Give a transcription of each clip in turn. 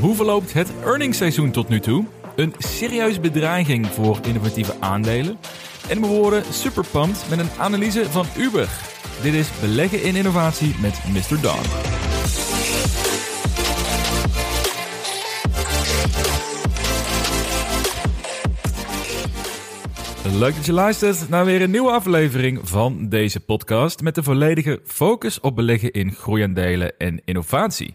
Hoe verloopt het earningsseizoen tot nu toe? Een serieuze bedreiging voor innovatieve aandelen. En we worden super pumped met een analyse van Uber. Dit is Beleggen in Innovatie met Mr. Don. Leuk dat je luistert naar weer een nieuwe aflevering van deze podcast met de volledige focus op beleggen in groeiaandelen en innovatie.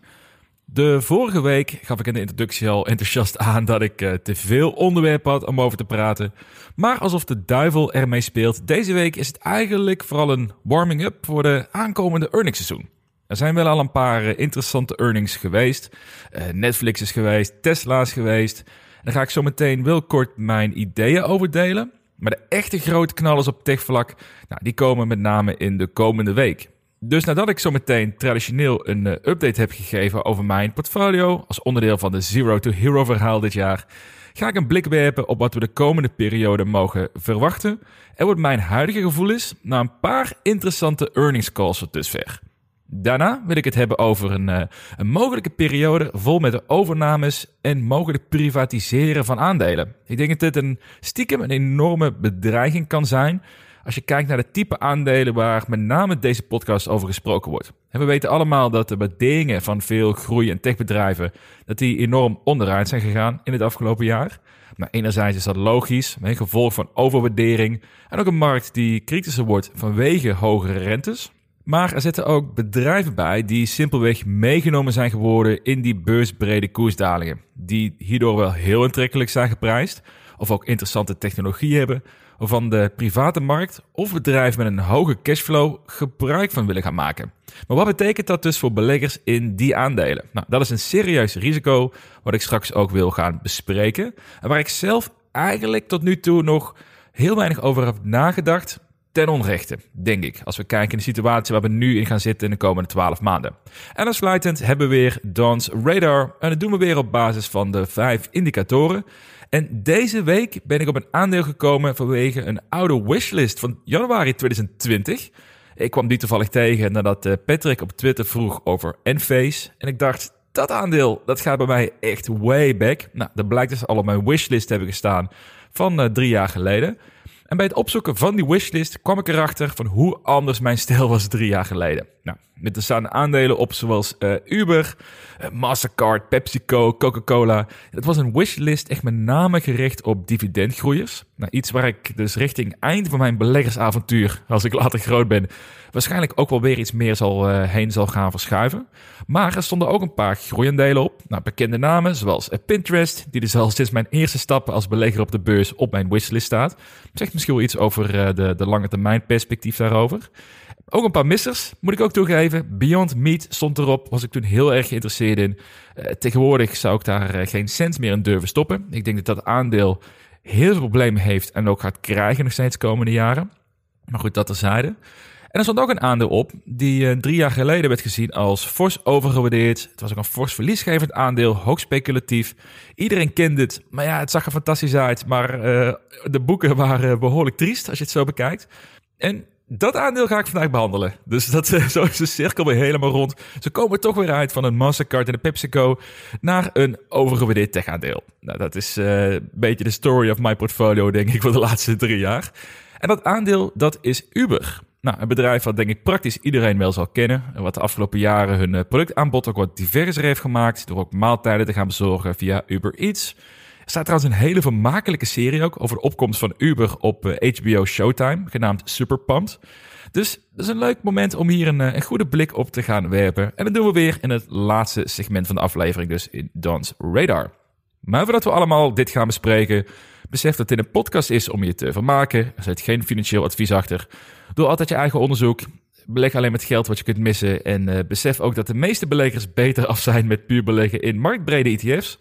De vorige week gaf ik in de introductie al enthousiast aan dat ik uh, te veel onderwerpen had om over te praten. Maar alsof de duivel ermee speelt, deze week is het eigenlijk vooral een warming-up voor de aankomende earningsseizoen. Er zijn wel al een paar uh, interessante earnings geweest. Uh, Netflix is geweest, Tesla is geweest. Daar ga ik zo meteen wel kort mijn ideeën over delen. Maar de echte grote knallers op techvlak, nou, die komen met name in de komende week. Dus nadat ik zo meteen traditioneel een uh, update heb gegeven over mijn portfolio als onderdeel van de Zero to Hero verhaal dit jaar, ga ik een blik werpen op wat we de komende periode mogen verwachten en wat mijn huidige gevoel is na een paar interessante earnings calls tot dusver. Daarna wil ik het hebben over een, uh, een mogelijke periode vol met overnames en mogelijk privatiseren van aandelen. Ik denk dat dit een stiekem een enorme bedreiging kan zijn als je kijkt naar de type aandelen waar met name deze podcast over gesproken wordt. We weten allemaal dat de waarderingen van veel groei- en techbedrijven dat die enorm onderuit zijn gegaan in het afgelopen jaar. Maar enerzijds is dat logisch, een gevolg van overwaardering en ook een markt die kritischer wordt vanwege hogere rentes. Maar er zitten ook bedrijven bij die simpelweg meegenomen zijn geworden in die beursbrede koersdalingen. Die hierdoor wel heel aantrekkelijk zijn geprijsd, of ook interessante technologie hebben, waarvan de private markt of bedrijven met een hoge cashflow gebruik van willen gaan maken. Maar wat betekent dat dus voor beleggers in die aandelen? Nou, dat is een serieus risico wat ik straks ook wil gaan bespreken. En waar ik zelf eigenlijk tot nu toe nog heel weinig over heb nagedacht. Ten onrechte, denk ik, als we kijken in de situatie waar we nu in gaan zitten in de komende 12 maanden. En als sluitend hebben we weer Don's Radar. En dat doen we weer op basis van de vijf indicatoren. En deze week ben ik op een aandeel gekomen vanwege een oude wishlist van januari 2020. Ik kwam die toevallig tegen nadat eh, Patrick op Twitter vroeg over Enphase. En ik dacht, dat aandeel, dat gaat bij mij echt way back. Nou, dat blijkt dus al op mijn wishlist hebben gestaan van uh, drie jaar geleden. En bij het opzoeken van die wishlist kwam ik erachter van hoe anders mijn stijl was drie jaar geleden. Nou, met er staan aandelen op zoals uh, Uber, uh, Mastercard, PepsiCo, Coca-Cola. Het was een wishlist echt met name gericht op dividendgroeiers. Nou, iets waar ik dus richting eind van mijn beleggersavontuur, als ik later groot ben, waarschijnlijk ook wel weer iets meer zal, uh, heen zal gaan verschuiven. Maar er stonden ook een paar groeiendelen op. Nou, bekende namen zoals Pinterest, die dus al sinds mijn eerste stappen als belegger op de beurs op mijn wishlist staat. Zegt misschien wel iets over de, de lange termijn perspectief daarover. Ook een paar missers, moet ik ook toegeven. Beyond Meat stond erop, was ik toen heel erg geïnteresseerd in. Uh, tegenwoordig zou ik daar uh, geen cent meer in durven stoppen. Ik denk dat dat aandeel heel veel problemen heeft en ook gaat krijgen nog steeds de komende jaren. Maar goed, dat terzijde. En er stond ook een aandeel op die uh, drie jaar geleden werd gezien als fors overgewaardeerd. Het was ook een fors verliesgevend aandeel, hoog speculatief. Iedereen kende het, maar ja, het zag er fantastisch uit. Maar de boeken waren behoorlijk triest als je het zo bekijkt. En dat aandeel ga ik vandaag behandelen. Dus dat, zo is de cirkel weer helemaal rond. Ze komen toch weer uit van een Mastercard en een PepsiCo naar een overgewaardeerd tech-aandeel. Nou, dat is uh, een beetje de story of my portfolio, denk ik, voor de laatste drie jaar. En dat aandeel, dat is Uber. Nou, een bedrijf wat denk ik praktisch iedereen wel zal kennen. En wat de afgelopen jaren hun productaanbod ook wat diverser heeft gemaakt. Door ook maaltijden te gaan bezorgen via Uber Eats. Staat trouwens een hele vermakelijke serie ook over de opkomst van Uber op HBO eh, Showtime, genaamd Super Pumped. Dus dat is een leuk moment om hier een, een, goede blik op te gaan werpen. En dat doen we weer in het laatste segment van de aflevering, dus in Don's Radar. Maar voordat we allemaal dit gaan bespreken, besef dat dit een podcast is om je te vermaken. Er zit geen financieel advies achter. Doe altijd je eigen onderzoek. Beleg alleen met geld wat je kunt missen. En uh, besef ook dat de meeste beleggers beter af zijn met puur beleggen in marktbrede ETF's.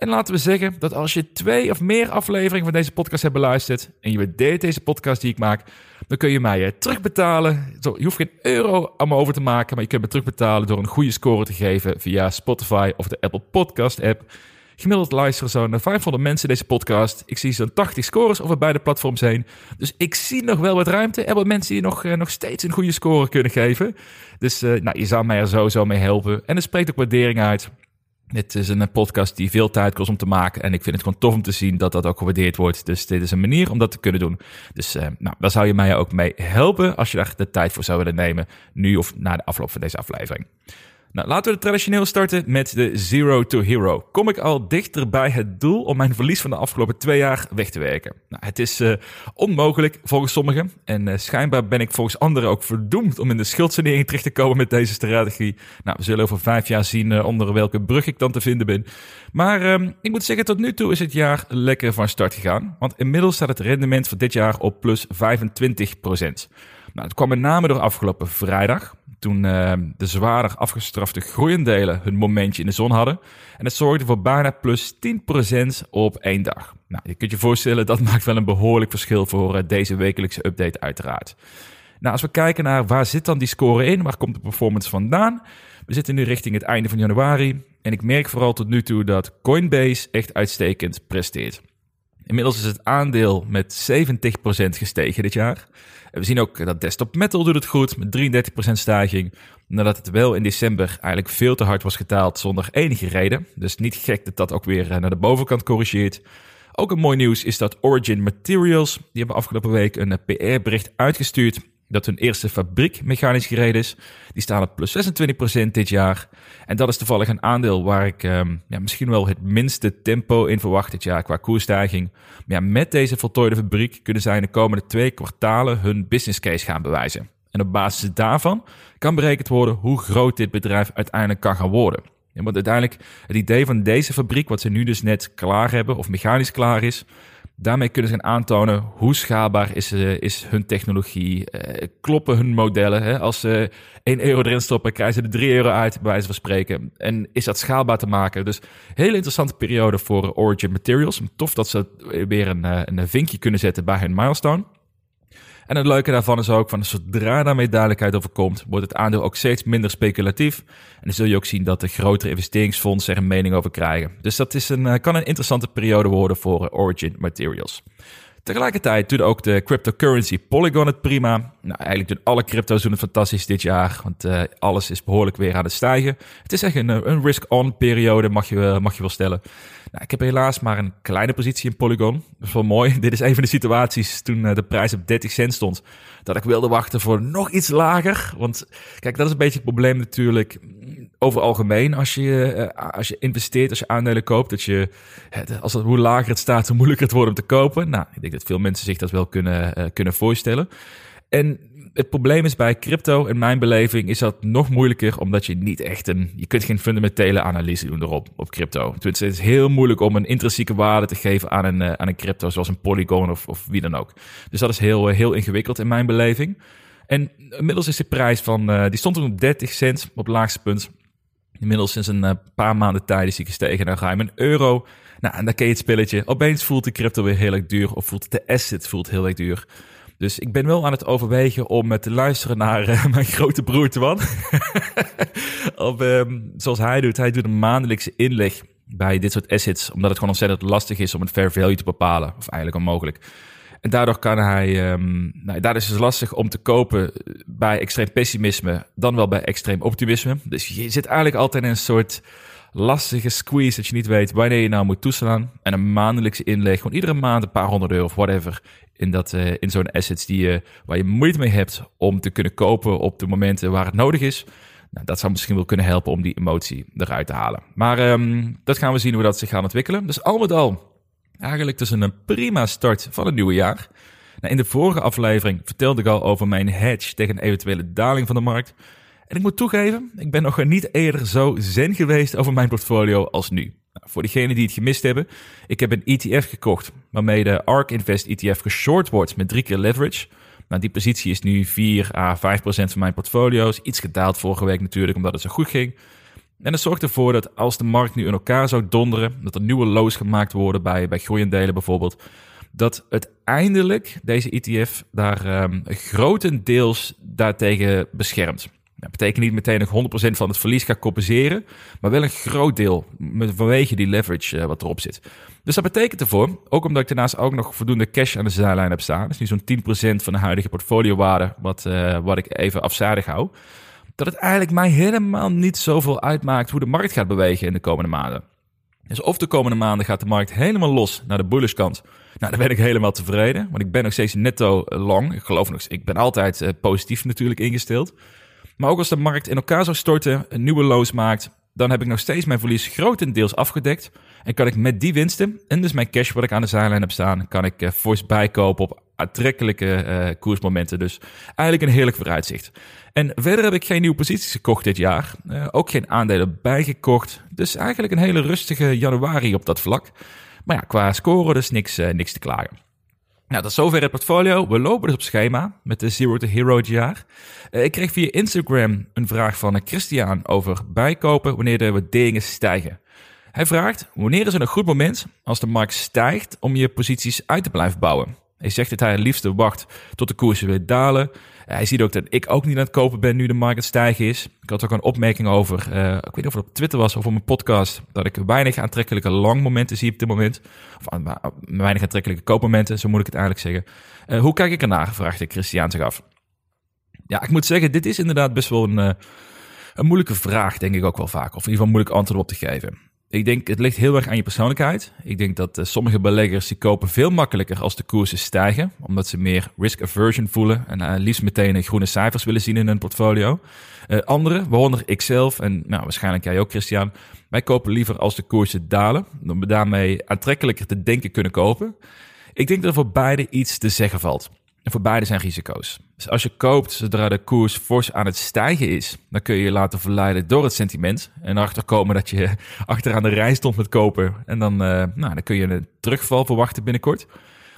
En laten we zeggen dat als je twee of meer afleveringen van deze podcast hebt beluisterd en je waardeert deze podcast die ik maak, dan kun je mij terugbetalen. Je hoeft geen euro aan me over te maken, maar je kunt me terugbetalen door een goede score te geven via Spotify of de Apple Podcast app. Gemiddeld luisteren zo'n 500 mensen deze podcast. Ik zie zo'n 80 scores over beide platforms heen. Dus ik zie nog wel wat ruimte. Er wat mensen die nog, nog steeds een goede score kunnen geven. Dus nou, je zou mij er sowieso mee helpen. En er spreekt ook waardering uit Dit is een podcast die veel tijd kost om te maken. En ik vind het gewoon tof om te zien dat dat ook gewaardeerd wordt. Dus dit is een manier om dat te kunnen doen. Dus uh, nou, daar zou je mij ook mee helpen als je daar de tijd voor zou willen nemen. Nu of na de afloop van deze aflevering. Nou, laten we traditioneel starten met de Zero to Hero. Kom ik al dichter bij het doel om mijn verlies van de afgelopen twee jaar weg te werken? Nou, het is uh, onmogelijk volgens sommigen. En uh, schijnbaar ben ik volgens anderen ook verdoemd om in de schuldsanering terecht te komen met deze strategie. Nou, we zullen over vijf jaar zien uh, onder welke brug ik dan te vinden ben. Maar ehm, ik moet zeggen, tot nu toe is het jaar lekker van start gegaan. Want inmiddels staat het rendement voor dit jaar op plus 25 procent. Nou, het kwam met name door afgelopen vrijdag, toen uh, de zwaarder afgestrafte groeiendelen hun momentje in de zon hadden. En het zorgde voor bijna plus 10% op één dag. Nou, je kunt je voorstellen, dat maakt wel een behoorlijk verschil voor uh, deze wekelijkse update uiteraard. Nou, als we kijken naar waar zit dan die score in, waar komt de performance vandaan? We zitten nu richting het einde van januari en ik merk vooral tot nu toe dat Coinbase echt uitstekend presteert. Inmiddels is het aandeel met 70% gestegen dit jaar. We zien ook dat Desktop Metal doet het goed met 33% stijging. Nadat het wel in december eigenlijk veel te hard was getaald zonder enige reden. Dus niet gek dat dat ook weer eh, naar de bovenkant corrigeert. Ook een mooi nieuws is dat Origin Materials, die hebben afgelopen week een eh, PR-bericht uitgestuurd dat hun eerste fabriek mechanisch gereden is. Die staan op plus 26% dit jaar. En dat is toevallig een aandeel waar ik um, ja, misschien wel het minste tempo in verwacht dit jaar qua koersstijging. Maar ja, met deze voltooide fabriek kunnen zij in de komende twee kwartalen hun business case gaan bewijzen. En op basis daarvan kan berekend worden hoe groot dit bedrijf uiteindelijk kan gaan worden. Ja, want uiteindelijk, het idee van deze fabriek, wat ze nu dus net klaar hebben, of mechanisch klaar is, Daarmee kunnen ze aantonen hoe schaalbaar is, uh, is hun technologie. Uh, kloppen hun modellen. Hè? Als ze 1 euro erin stoppen, krijgen ze er 3 euro uit, bij wijze van spreken. En is dat schaalbaar te maken? Dus hele interessante periode voor Origin Materials. Tof dat ze weer een, uh, een vinkje kunnen zetten bij hun milestone. En het leuke daarvan is ook, van zodra daarmee duidelijkheid over komt, wordt het aandeel ook steeds minder speculatief. En dan zul je ook zien dat de grotere investeringsfondsen er een mening over krijgen. Dus dat is een, eh, kan een interessante periode worden voor eh, Origin Materials. Tegelijkertijd doet ook de cryptocurrency Polygon het prima. Nou, eigenlijk doen alle crypto's doen het fantastisch dit jaar, want uh, alles is behoorlijk weer aan het stijgen. Het is echt een, een risk-on periode, mag je, mag je wel stellen. Nou, ik heb helaas maar een kleine positie in Polygon. Dat is wel mooi. Dit is een van de situaties toen uh, de prijs op 30 cent stond, dat ik wilde wachten voor nog iets lager. Want kijk, dat is een beetje het probleem natuurlijk over algemeen als je, uh, als je investeert, als je aandelen koopt, dat je, als het, hoe lager het staat, hoe moeilijker het wordt om te kopen. Nou, ik denk dat veel mensen zich dat wel kunnen, uh, kunnen voorstellen. En het probleem is bij crypto, in mijn beleving, is dat nog moeilijker, omdat je niet echt een, je kunt geen fundamentele analyse doen erop, op crypto. het is heel moeilijk om een intrinsieke waarde te geven aan een, uh, aan een crypto, zoals een Polygon of, of wie dan ook. Dus dat is heel, heel ingewikkeld in mijn beleving. En inmiddels is de prijs van, uh, die stond toen op 30 cent op het laagste punt. Inmiddels sinds een paar maanden tijd is hij gestegen naar ruim een euro. Nou, en dan ken je het spelletje. Opeens voelt de crypto weer heel erg duur. Of voelt de asset voelt heel erg duur. Dus ik ben wel aan het overwegen om te luisteren naar uh, mijn grote broer Twan. of um, zoals hij doet. Hij doet een maandelijkse inleg bij dit soort assets. Omdat het gewoon ontzettend lastig is om het fair value te bepalen. Of eigenlijk onmogelijk. En daardoor kan hij, um, nou, daardoor is het lastig om te kopen bij extreem pessimisme, dan wel bij extreem optimisme. Dus je zit eigenlijk altijd in een soort lastige squeeze dat je niet weet wanneer je nou moet toeslaan. En een maandelijkse inleg, gewoon iedere maand een paar honderd euro of whatever, in, dat, uh, in zo'n assets die, uh, waar je moeite mee hebt om te kunnen kopen op de momenten waar het nodig is. Nou, dat zou misschien wel kunnen helpen om die emotie eruit te halen. Maar um, dat gaan we zien hoe dat zich gaat ontwikkelen. Dus al met al Eigenlijk dus een prima start van het nieuwe jaar. Nou, in de vorige aflevering vertelde ik al over mijn hedge tegen een eventuele daling van de markt. En ik moet toegeven, ik ben nog niet eerder zo zen geweest over mijn portfolio als nu. Nou, voor diegenen die het gemist hebben, ik heb een ETF gekocht waarmee de ARK Invest ETF geshort wordt met drie keer leverage. Nou, die positie is nu 4 à 5 procent van mijn portfolio's. Iets gedaald vorige week natuurlijk, omdat het zo goed ging. En dat zorgt ervoor dat als de markt nu in elkaar zou donderen, dat er nieuwe lows gemaakt worden bij, bij groeiendelen bijvoorbeeld, dat uiteindelijk deze ETF daar um, grotendeels daartegen beschermt. Dat betekent niet meteen nog 100% van het verlies gaat compenseren, maar wel een groot deel vanwege die leverage uh, wat erop zit. Dus dat betekent ervoor, ook omdat ik daarnaast ook nog voldoende cash aan de zijlijn heb staan, dus nu zo'n 10% van de huidige portfoliowaarde, wat, uh, wat ik even afzijdig hou dat het eigenlijk mij helemaal niet zoveel uitmaakt hoe de markt gaat bewegen in de komende maanden. Dus of de komende maanden gaat de markt helemaal los naar de bullish kant. Nou, dan ben ik helemaal tevreden, want ik ben nog steeds netto long. Ik geloof nog, ik ben altijd uh, positief natuurlijk ingesteld. Maar ook als de markt in elkaar zou storten, een nieuwe lows maakt, dan heb ik nog steeds mijn verlies grotendeels afgedekt. En kan ik met die winsten en dus mijn cash wat ik aan de zijlijn heb staan, kan ik uh, fors bijkopen op aantrekkelijke uh, koersmomenten. Dus eigenlijk een heerlijk vooruitzicht. En verder heb ik geen nieuwe posities gekocht dit jaar. Uh, ook geen aandelen bijgekocht. Dus eigenlijk een hele rustige januari op dat vlak. Maar ja, qua score dus niks, niks te klagen. Nou, tot zover het portfolio. We lopen dus op schema met de Zero to Hero jaar. Uh, ik kreeg via Instagram een vraag van Christian over bijkopen wanneer de waarderingen stijgen. Hij vraagt, wanneer is het een goed moment als de markt stijgt om je posities uit te blijven bouwen? Hij zegt dat hij het liefste wacht tot de koersen weer dalen. Hij ziet ook dat ik ook niet aan het kopen ben nu de markt stijgen is. Ik had ook een opmerking over, uh, ik weet niet of het op Twitter was of op mijn podcast, dat ik weinig aantrekkelijke lang momenten zie op dit moment. Of uh, weinig aantrekkelijke koopmomenten, zo moet ik het eigenlijk zeggen. Uh, hoe kijk ik ernaar? vraagt Christian zich af. Ja, ik moet zeggen, dit is inderdaad best wel een, een moeilijke vraag, denk ik ook wel vaak. Of in ieder geval moeilijk antwoord op te geven. Ik denk, het ligt heel erg aan je persoonlijkheid. Ik denk dat uh, sommige beleggers die kopen veel makkelijker als de koersen stijgen, omdat ze meer risk aversion voelen en uh, liefst meteen groene cijfers willen zien in hun portfolio. Uh, anderen, waaronder ikzelf en nou, waarschijnlijk jij ook, Christian, wij kopen liever als de koersen dalen, we daarmee aantrekkelijker te denken kunnen kopen. Ik denk dat er voor beide iets te zeggen valt. En voor beide zijn risico's. Dus als je koopt zodra de koers fors aan het stijgen is, dan kun je je laten verleiden door het sentiment. En erachter komen dat je achteraan de rij stond met kopen. En dan, uh, nou, dan kun je een terugval verwachten binnenkort.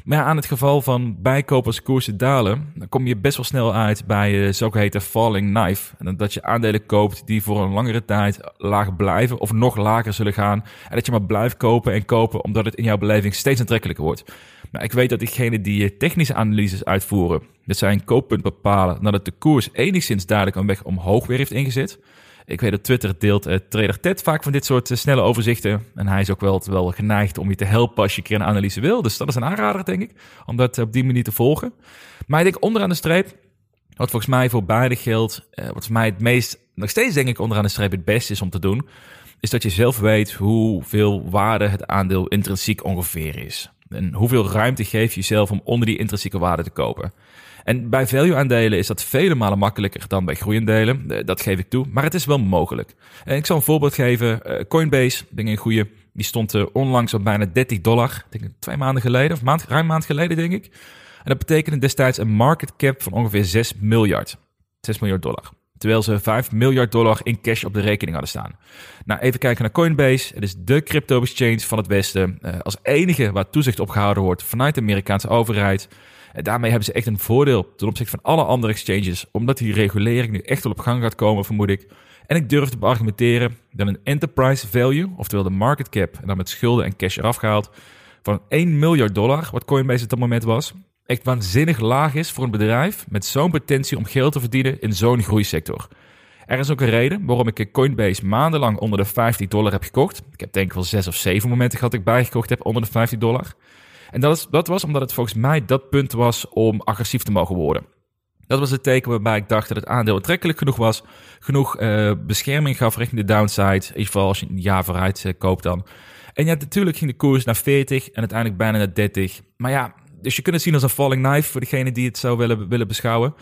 Maar aan het geval van bijkopen als koersen dalen, dan kom je best wel snel uit bij uh, zogeheten falling knife. En dat je aandelen koopt die voor een langere tijd laag blijven of nog lager zullen gaan. En dat je maar blijft kopen en kopen omdat het in jouw beleving steeds aantrekkelijker wordt. Nou, ik weet dat diegenen die technische analyses uitvoeren, dat zijn kooppunt bepalen nadat de koers enigszins duidelijk een weg omhoog weer heeft ingezet. Ik weet dat Twitter deelt uh, Trader Ted vaak van dit soort uh, snelle overzichten. En hij is ook wel, wel geneigd om je te helpen als je een keer een analyse wil. Dus dat is een aanrader, denk ik, om dat op die manier te volgen. Maar ik denk onderaan de streep, wat volgens mij voor beide geldt, wat voor mij het meest, nog steeds denk ik onderaan de streep het beste is om te doen, is dat je zelf weet hoeveel waarde het aandeel intrinsiek ongeveer is. En hoeveel ruimte geef je jezelf om onder die intrinsieke waarde te kopen. En bij value-aandelen is dat vele malen makkelijker dan bij groeiendelen. Eh, dat geef ik toe, maar het is wel mogelijk. En ik zal een voorbeeld geven. Eh, Coinbase, denk ik een goede. Die stond uh, onlangs op bijna 30 dollar. Denk ik twee maanden geleden, of maand, ruim een maand geleden, denk ik. En dat betekende destijds een market cap van ongeveer 6 miljard. 6 miljard dollar. Terwijl ze 5 miljard dollar in cash op de rekening hadden staan. Nou, even kijken naar Coinbase. Het is de crypto exchange van het Westen. als enige waar toezicht op gehouden wordt vanuit de Amerikaanse overheid. En daarmee hebben ze echt een voordeel ten opzichte van alle andere exchanges, omdat die regulering nu echt wel op gang gaat komen, vermoed ik. En ik durf te argumenteren dat een enterprise value, oftewel de market cap, en dan met schulden en cash eraf gehaald, van 1 miljard dollar, wat Coinbase op dat moment was, echt waanzinnig laag is voor een bedrijf met zo'n potentie om geld te verdienen in zo'n groeisector. Er is ook een reden waarom ik Coinbase maandenlang onder de 50 dollar heb gekocht. Ik heb denk ik wel zes of zeven momenten gehad dat ik bijgekocht heb onder de 50 dollar. En dat, is, dat was omdat het volgens mij dat punt was om agressief te mogen worden. Dat was het teken waarbij ik dacht dat het aandeel aantrekkelijk genoeg was. Genoeg uh, bescherming gaf richting de downside. In ieder geval als je een jaar vooruit uh, koopt dan. En ja, natuurlijk ging de koers naar 40 en uiteindelijk bijna naar 30. Maar ja, dus je kunt het zien als een falling knife voor degene die het zou willen, willen beschouwen.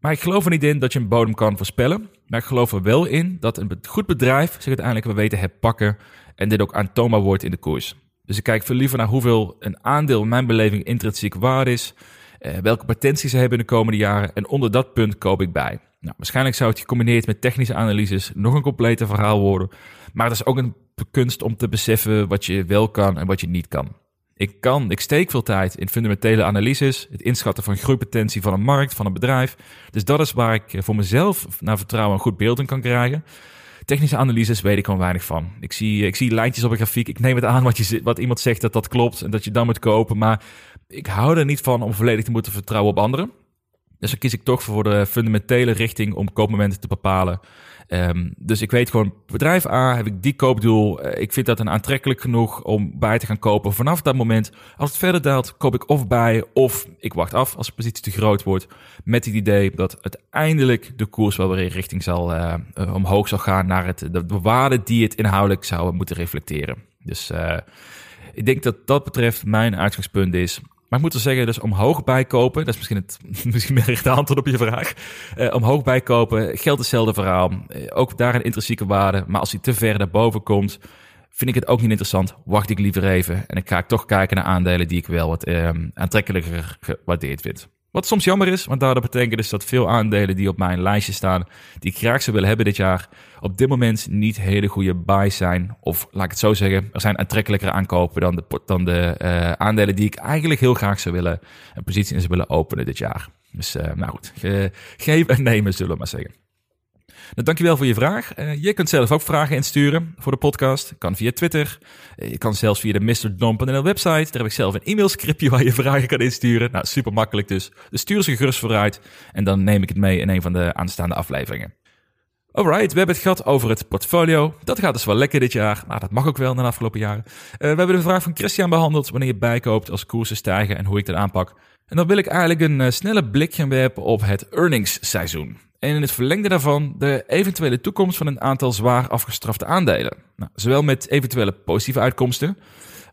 Maar ik geloof er niet in dat je een bodem kan voorspellen. Maar ik geloof er wel in dat een goed bedrijf zich uiteindelijk wel weten herpakken. En dit ook aantoonbaar wordt in de koers. Dus ik kijk veel liever naar hoeveel een aandeel in mijn beleving intrinsiek waard is. Eh, welke potentie ze hebben in de komende jaren. En onder dat punt koop ik bij. Nou, waarschijnlijk zou het gecombineerd met technische analyses nog een complete verhaal worden. Maar het is ook een kunst om te beseffen wat je wel kan en wat je niet kan. Ik kan, ik steek veel tijd in fundamentele analyses, het inschatten van groeipotentie van een markt, van een bedrijf. Dus dat is waar ik voor mezelf naar vertrouwen een goed beeld in kan krijgen. Technische analyses weet ik gewoon weinig van. Ik zie, ik zie lijntjes op een grafiek. Ik neem het aan wat, je, wat iemand zegt dat dat klopt en dat je dan moet kopen. Maar ik hou er niet van om volledig te moeten vertrouwen op anderen. Dus dan kies ik toch voor de fundamentele richting om koopmomenten te bepalen. Um, dus ik weet gewoon, bedrijf A heb ik die koopdoel. Uh, ik vind dat een aantrekkelijk genoeg om bij te gaan kopen. Vanaf dat moment, als het verder daalt, koop ik of bij of ik wacht af als de positie te groot wordt. Met het idee dat uiteindelijk de koers wel weer richting zal, uh, uh, omhoog zal gaan naar het, de, de waarde die het inhoudelijk zou moeten reflecteren. Dus ik denk dat dat betreft mijn uitgangspunt is. Maar ik moet er zeggen, dus omhoog bijkopen, dat is misschien, het, misschien meer het antwoord op je vraag. Uh, omhoog bijkopen geldt hetzelfde verhaal. Uh, ook daar een intrinsieke waarde. Maar als hij te ver naar boven komt, vind ik het ook niet interessant. Wacht ik liever even. En dan ga ik toch kijken naar aandelen die ik wel wat uh, aantrekkelijker gewaardeerd vind. Wat soms jammer is, want daardoor betekent dus dat veel aandelen die op mijn lijstje staan, die ik graag zou willen hebben dit jaar, op dit moment niet hele goede buys zijn. Of laat ik het zo zeggen, er zijn aantrekkelijker aankopen dan de, dan de uh, aandelen die ik eigenlijk heel graag zou willen, een positie in zou willen openen dit jaar. Dus uh, nou goed, ge geven en nemen zullen we maar zeggen. Nou, dankjewel voor je vraag. Uh, je kunt zelf ook vragen insturen voor de podcast. Kan via Twitter. Uh, je kan zelfs via de MrDom.nl website. Daar heb ik zelf een e-mailscriptje waar je vragen kan insturen. Nou, super makkelijk dus. Dus stuur ze gerust vooruit. En dan neem ik het mee in een van de aanstaande afleveringen. Alright, we hebben het gehad over het portfolio. Dat gaat dus wel lekker dit jaar. Maar dat mag ook wel in de afgelopen jaren. Uh, we hebben de vraag van Christian behandeld. Wanneer je bijkoopt als koersen stijgen en hoe ik dat aanpak. En dan wil ik eigenlijk een snelle blik gaan werpen op het earningsseizoen en in het verlengde daarvan de eventuele toekomst van een aantal zwaar afgestrafte aandelen. Nou, zowel met eventuele positieve uitkomsten,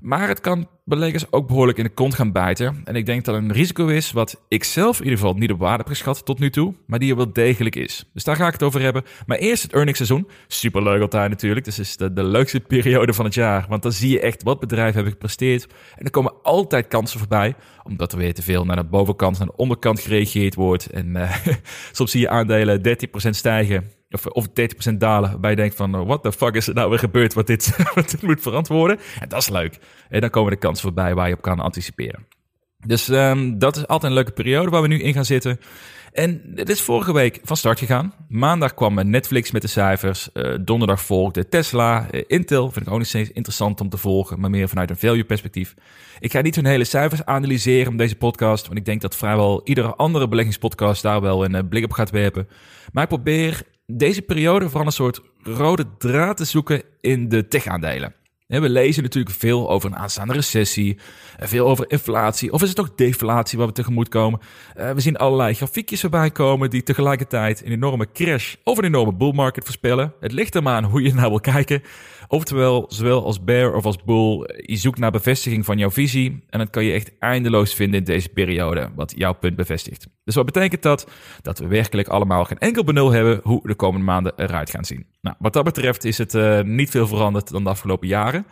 maar het kan beleggers ook behoorlijk in de kont gaan bijten. En ik denk dat een risico is wat ik zelf in ieder geval niet op waarde heb geschat tot nu toe, maar die er wel degelijk is. Dus daar ga ik het over hebben. Maar eerst het earningsseizoen. Superleuk altijd natuurlijk. Dus is de, de leukste periode van het jaar. Want dan zie je echt wat bedrijven hebben gepresteerd. En er komen altijd kansen voorbij, omdat er weer te veel naar de bovenkant, naar de onderkant gereageerd wordt. En uh, soms zie je aandelen 13% stijgen of, of 30% dalen, waarbij je denkt van, what the fuck is er nou weer gebeurd wat dit, wat dit moet verantwoorden? En dat is leuk. En dan komen de kansen voorbij waar je op kan anticiperen. Dus um, dat is altijd een leuke periode waar we nu in gaan zitten. En het is vorige week van start gegaan. Maandag kwam Netflix met de cijfers. Uh, donderdag volgde Tesla. Uh, Intel vind ik ook niet steeds interessant om te volgen, maar meer vanuit een value perspectief. Ik ga niet hun hele cijfers analyseren op deze podcast, want ik denk dat vrijwel iedere andere beleggingspodcast daar wel een blik op gaat werpen. Maar ik probeer deze periode vooral een soort rode draad te zoeken in de tech-aandelen. We lezen natuurlijk veel over een aanstaande recessie, veel over inflatie, of is het ook deflatie waar we tegemoet komen. Eh, we zien allerlei grafiekjes voorbij komen die tegelijkertijd een enorme crash of een enorme bull market voorspellen. Het ligt er maar aan hoe je naar wil kijken. Oftewel, zowel als bear of als bull, je zoekt naar bevestiging van jouw visie. En dat kan je echt eindeloos vinden in deze periode, wat jouw punt bevestigt. Dus wat betekent dat? Dat we werkelijk allemaal geen enkel benul hebben hoe de komende maanden eruit gaan zien. Nou, wat dat betreft is het uh, niet veel veranderd dan de afgelopen jaren.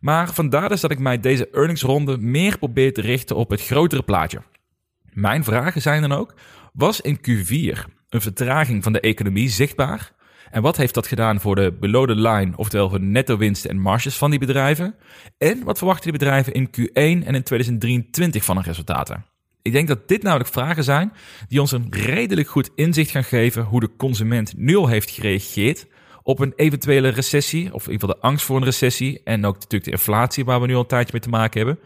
Maar vandaar dus dat ik mij deze earningsronde meer probeer te richten op het grotere plaatje. Mijn vragen zijn dan ook: was in Q4 een vertraging van de economie zichtbaar? En wat heeft dat gedaan voor de below line, oftewel voor de netto winsten en marges van die bedrijven? En wat verwachten die bedrijven in Q1 en in 2023 van hun resultaten? Ik denk dat dit namelijk vragen zijn die ons een redelijk goed inzicht gaan geven hoe de consument nu al heeft gereageerd op een eventuele recessie, of in ieder geval de angst voor een recessie, en ook natuurlijk de inflatie waar we nu al een tijdje mee te maken hebben.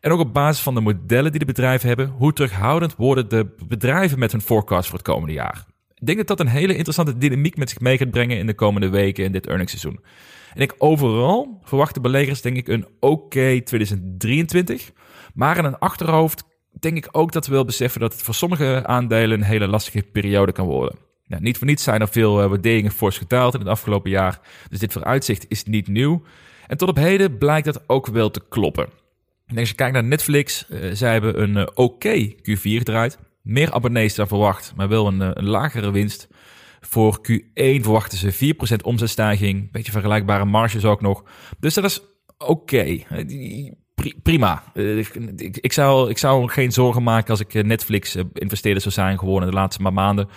En ook op basis van de modellen die de bedrijven hebben, hoe terughoudend worden de bedrijven met hun forecast voor het komende jaar. Denk dat dat een hele interessante dynamiek met zich mee gaat brengen in de komende weken in dit earningsseizoen. En ik overal verwachten beleggers denk ik een oké 2023. Maar in een achterhoofd denk ik ook dat we wel beseffen dat het voor sommige aandelen een hele lastige periode kan worden. Niet voor niets zijn er veel uh, waarderingen fors gedaald in het afgelopen jaar. Dus dit vooruitzicht is niet nieuw. En tot op heden blijkt dat ook wel te kloppen. En als je kijkt naar Netflix, uh, zij hebben een uh, oké Q4 gedraaid. Meer abonnees dan verwacht, maar wel een, een lagere winst. Voor Q1 verwachten ze 4% omzetstijging. Beetje vergelijkbare marges ook nog. Dus dat is oké. Okay. Prima. Ik, ik, zou, ik zou geen zorgen maken als ik Netflix investeerder zou zijn geworden de laatste maar maanden.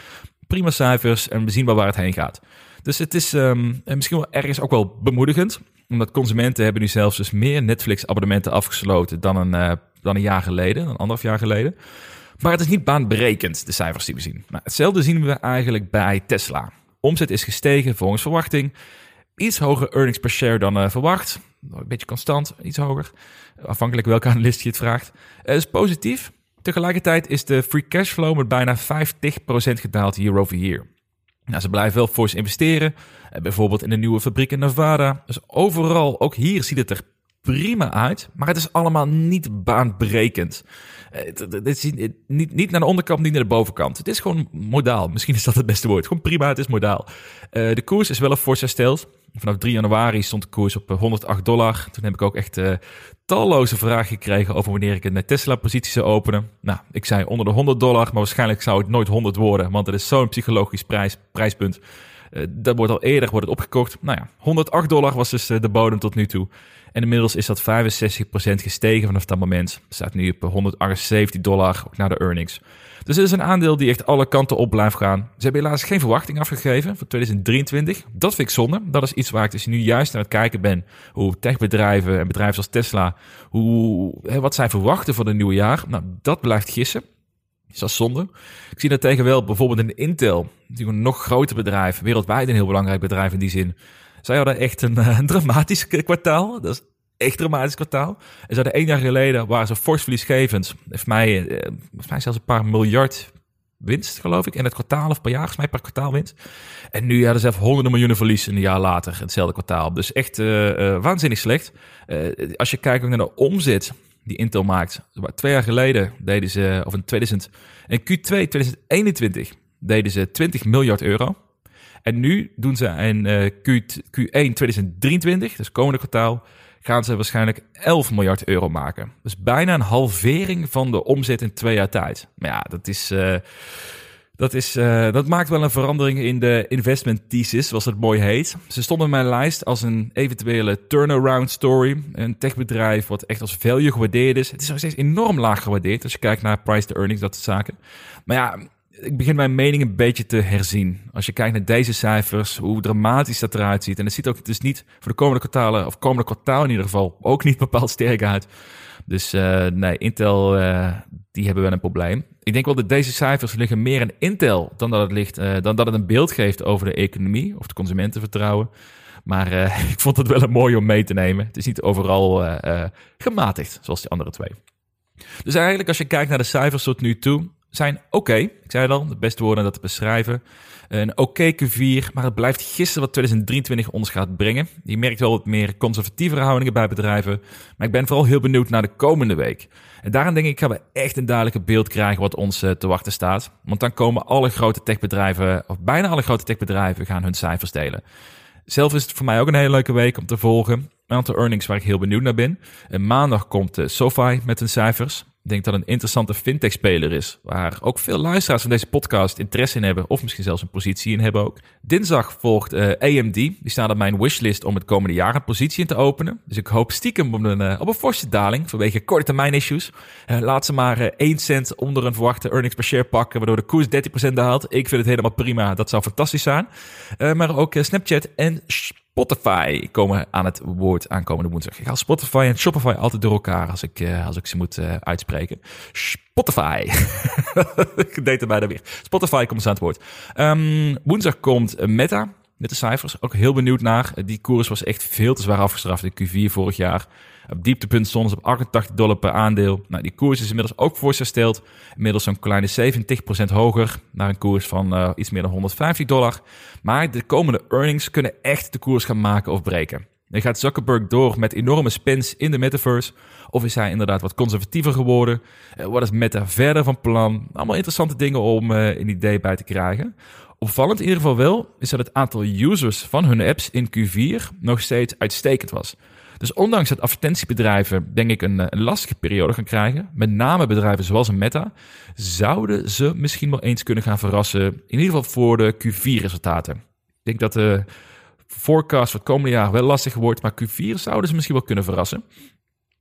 Prima cijfers en we zien wel waar het heen gaat. Dus het is um, misschien wel ergens ook wel bemoedigend. Omdat consumenten hebben nu zelfs dus meer Netflix-abonnementen afgesloten dan een, dan een jaar geleden, een anderhalf jaar geleden. Maar het is niet baanbrekend, de cijfers die we zien. Hetzelfde zien we eigenlijk bij Tesla. Omzet is gestegen volgens verwachting. Iets hoger earnings per share dan uh, verwacht. Een beetje constant, iets hoger. Afhankelijk welke analist je het vraagt. Het is positief. Tegelijkertijd is de free cashflow met bijna 50% gedaald year over year. Nou, ze blijven wel fors investeren, eh, bijvoorbeeld in de nieuwe fabriek in Nevada. Dus overal, ook hier ziet het er prima uit, maar het is allemaal niet baanbrekend. Eh, het is niet, niet naar de onderkant, niet naar de bovenkant. Het is gewoon modaal. Misschien is dat het beste woord. Gewoon prima, het is modaal. Uh, de koers is wel een fors hersteld. Vanaf 3 januari stond de koers op 108 dollar. Toen heb ik ook echt talloze vragen gekregen over wanneer ik een Tesla-positie zou openen. Nou, ik zei onder de 100 dollar, maar waarschijnlijk zou het nooit 100 worden, want het is zo'n psychologisch prijs, prijspunt. Dat wordt al eerder wordt het opgekocht. Nou ja, 108 dollar was dus de bodem tot nu toe. En inmiddels is dat 65% gestegen vanaf dat moment. Staat nu op 178 dollar, naar de earnings. Dus het is een aandeel die echt alle kanten op blijft gaan. Ze hebben helaas geen verwachting afgegeven voor 2023. Dat vind ik zonde. Dat is iets waar ik dus nu juist aan het kijken ben. Hoe techbedrijven en bedrijven als Tesla, hoe, wat zij verwachten voor het nieuwe jaar. Nou, dat blijft gissen. Is dat zonde? Ik zie dat tegen wel bijvoorbeeld in Intel, die een nog groter bedrijf, wereldwijd een heel belangrijk bedrijf in die zin. Zij hadden echt een, eh, dramatisch kwartaal. Dat is echt dramatisch kwartaal. En ze hadden één jaar geleden, waren ze fors verliesgevend. Heeft mij, eh, mij zelfs een paar miljard winst, geloof ik. In het kwartaal of per jaar, volgens mij per kwartaal winst. En nu hadden ze even honderden miljoenen verlies een jaar later, hetzelfde kwartaal. Dus echt uh, waanzinnig slecht. Als je kijkt naar de omzet die Intel maakt. Twee jaar geleden deden ze, of in 2000, in Q2 2021 deden ze 20 miljard euro. En nu doen ze in Q, Q1 2023, dus komende kwartaal, gaan ze waarschijnlijk 11 miljard euro maken. Dus bijna een halvering van de omzet in twee jaar tijd. Maar ja, dat is... Uh, dat, is, uh, dat maakt wel een verandering in de investment thesis, zoals het mooi heet. Ze stonden op mijn lijst als een eventuele turnaround story. Een techbedrijf wat echt als value gewaardeerd is. Het is nog steeds enorm laag gewaardeerd als je kijkt naar price to earnings, dat soort zaken. Maar ja, ik begin mijn mening een beetje te herzien. Als je kijkt naar deze cijfers, hoe dramatisch dat eruit ziet. En het ziet ook dus niet voor de komende kwartalen, of komende kwartaal in ieder geval, ook niet bepaald sterk uit. Dus uh, nee, Intel, uh, die hebben wel een probleem. Ik denk wel dat deze cijfers liggen meer in Intel dan dat het, ligt, uh, dan dat het een beeld geeft over de economie of de consumentenvertrouwen. Maar ik vond het wel een mooi om mee te nemen. Het is niet overal gematigd, zoals die andere twee. Dus eigenlijk als je kijkt naar de cijfers tot nu toe, zijn oké. Ik zei al, de beste woorden dat te beschrijven. Een oké Q4, maar het blijft gisteren wat 2023 ons gaat brengen. Je merkt wel wat meer conservatievere houdingen bij bedrijven. Maar ik ben vooral heel benieuwd naar de komende week. En daarom denk ik gaan we echt een duidelijke beeld krijgen wat ons eh, te wachten staat. Want dan komen alle grote techbedrijven, of bijna alle grote techbedrijven, gaan hun cijfers delen. Zelf is het voor mij ook een hele leuke week om te volgen. Een aantal earnings waar ik heel benieuwd naar ben. En maandag komt uh, SoFi met hun cijfers. Denk dat een interessante fintech-speler is, waar ook veel luisteraars van deze podcast interesse in hebben, of misschien zelfs een positie in hebben ook. Dinsdag volgt uh, eh, AMD, die staat op mijn wishlist om het komende jaar een positie in te openen. Dus ik hoop stiekem op een, uh, op een forse daling vanwege korte termijn issues. Uh, laat ze maar 1 cent onder een verwachte earnings per share pakken, waardoor de koers 30% daalt. Ik vind het helemaal prima, dat zou fantastisch zijn. maar ook Snapchat en Spotify komen aan het woord aankomende woensdag. Ik haal Spotify en Shopify altijd door elkaar als ik, uh, als ik ze moet uh, uitspreken. Spotify. ik deed er bijna weer. Spotify komt aan het woord. Um, woensdag komt Meta met de cijfers. Ook heel benieuwd naar. Die koers was echt veel te zwaar afgestraft in Q4 vorig jaar. Op dieptepunt stonden ze op 88 dollar per aandeel. Nou, die koers is inmiddels ook voorgesteld. Inmiddels zo'n kleine 70% hoger naar een koers van uh, iets meer dan 150 dollar. Maar de komende earnings kunnen echt de koers gaan maken of breken. Dan gaat Zuckerberg door met enorme spins in de metaverse? Of is hij inderdaad wat conservatiever geworden? Uh, wat is Meta verder van plan? Allemaal interessante dingen om uh, een idee bij te krijgen. Opvallend in ieder geval wel is dat het aantal users van hun apps in Q4 nog steeds uitstekend was. Dus ondanks dat advertentiebedrijven, denk ik, een, een, lastige periode gaan krijgen, met name bedrijven zoals Meta, zouden ze misschien wel eens kunnen gaan verrassen, in ieder geval voor de Q4-resultaten. Ik denk dat de forecast voor het komende jaar wel lastig wordt, maar Q4 zouden ze misschien wel kunnen verrassen.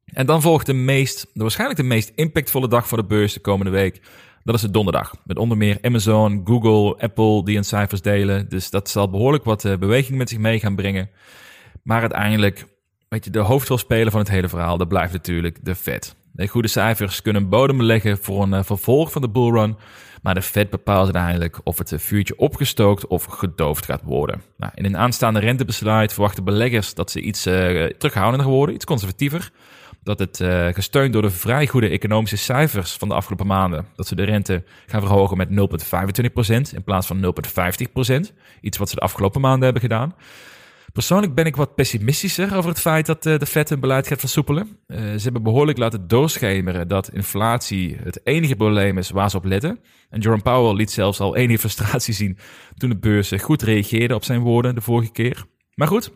En dan volgt de meest, de waarschijnlijk de meest impactvolle dag voor de beurs de komende week. Dat is de donderdag. Met onder meer Amazon, Google, Apple die hun cijfers delen. Dus dat zal behoorlijk wat eh, beweging met zich mee gaan brengen. Maar uiteindelijk weet je, de hoofdrolspeler van het hele verhaal, dat blijft natuurlijk de Fed. De goede cijfers kunnen bodem leggen voor een uh, vervolg van de bullrun. Maar de Fed bepaalt uiteindelijk of het vuurtje opgestookt of gedoofd gaat worden. Nou, in een aanstaande rentebesluit verwachten beleggers dat ze iets uh, terughoudender worden, iets conservatiever. dat het gesteund door de vrij goede economische cijfers van de afgelopen maanden, dat ze de rente gaan verhogen met 0,25% in plaats van 0,50%. Iets wat ze de afgelopen maanden hebben gedaan. Persoonlijk ben ik wat pessimistischer over het feit dat uh, de Fed hun beleid gaat versoepelen. Uh, ze hebben behoorlijk laten doorschemeren dat inflatie het enige probleem is waar ze op letten. En Jerome Powell liet zelfs al enige frustratie zien toen de beurs goed reageerde op zijn woorden de vorige keer. Maar goed,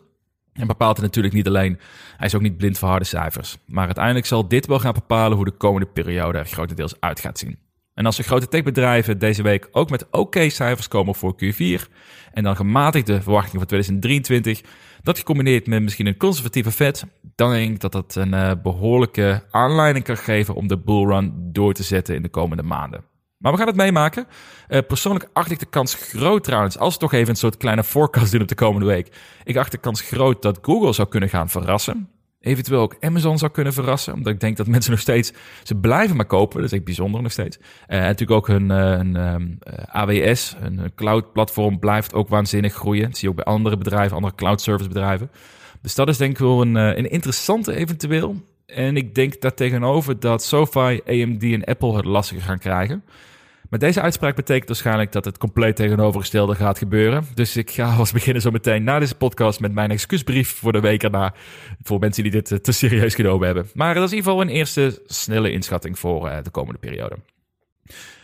en bepaalt het natuurlijk niet alleen. Hij is ook niet blind voor harde cijfers. Maar uiteindelijk zal dit wel gaan bepalen hoe de komende periode er grotendeels uit gaat zien. En als de grote techbedrijven deze week ook met oké cijfers komen voor Q4 en dan gematigde verwachtingen voor 2023, dat gecombineerd met misschien een conservatieve vet, dan denk ik dat dat een uh, behoorlijke aanleiding kan geven om de bullrun door te zetten in de komende maanden. Maar we gaan het meemaken. Uh, persoonlijk acht ik de kans groot trouwens, als we toch even een soort kleine forecast doen op de komende week. Ik acht de kans groot dat Google zou kunnen gaan verrassen. Eventueel ook Amazon zou kunnen verrassen. Omdat ik denk dat mensen nog steeds, ze blijven maar kopen. Dat is echt bijzonder nog steeds. Uh, en natuurlijk ook hun, AWS, hun cloud platform blijft ook waanzinnig groeien. Dat zie je ook bij andere bedrijven, andere cloud service bedrijven. Dus dat is denk ik wel een, een interessante eventueel. En ik denk daartegenover dat SoFi, AMD en Apple het lastiger gaan krijgen. Maar deze uitspraak betekent waarschijnlijk dat het compleet tegenovergestelde gaat gebeuren. Dus ik ga als beginnen zo meteen na deze podcast met mijn excuusbrief voor de week erna. Voor mensen die dit eh, te serieus genomen hebben. Maar dat is in ieder geval een eerste snelle inschatting voor eh, de komende periode.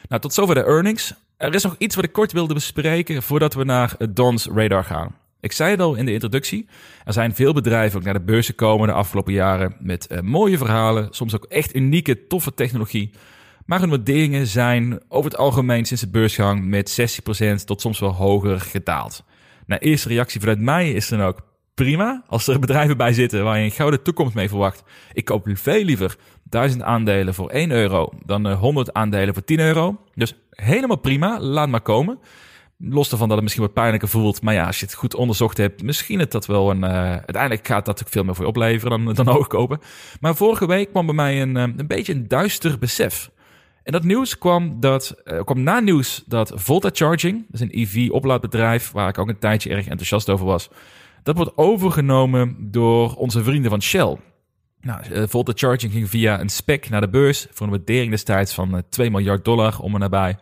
Nou, tot zover de earnings. Er is nog iets wat ik kort wilde bespreken voordat we naar Don's radar gaan. Ik zei het al in de introductie. Er zijn veel bedrijven ook naar de beurs gekomen de afgelopen jaren met mooie verhalen, soms ook echt unieke, toffe technologie. Maar hun zijn over het algemeen sinds de beursgang met 60% tot soms wel hoger gedaald. Nou, eerste reactie vanuit mij is dan ook prima. Als er bedrijven bij zitten waar je een gouden toekomst mee verwacht. Ik koop veel liever 1000 aandelen voor 1 euro dan 100 aandelen voor 10 euro. Dus helemaal prima, laat maar komen. Los ervan dat het misschien wat pijnlijker voelt. Maar ja, als je het goed onderzocht hebt, misschien het dat wel een. Uh, uiteindelijk gaat dat ook veel meer voor je opleveren dan, dan hoog kopen. Maar vorige week kwam bij mij een, uh, een beetje een duister besef. En dat nieuws kwam, dat, uh, kwam na nieuws dat Volta Charging, dat is een EV-oplaadbedrijf waar ik ook een tijdje erg enthousiast over was, dat wordt overgenomen door onze vrienden van Shell. Nou, uh, Volta Charging ging via een spec naar de beurs voor een waardering destijds van 2 miljard dollar om en nabij.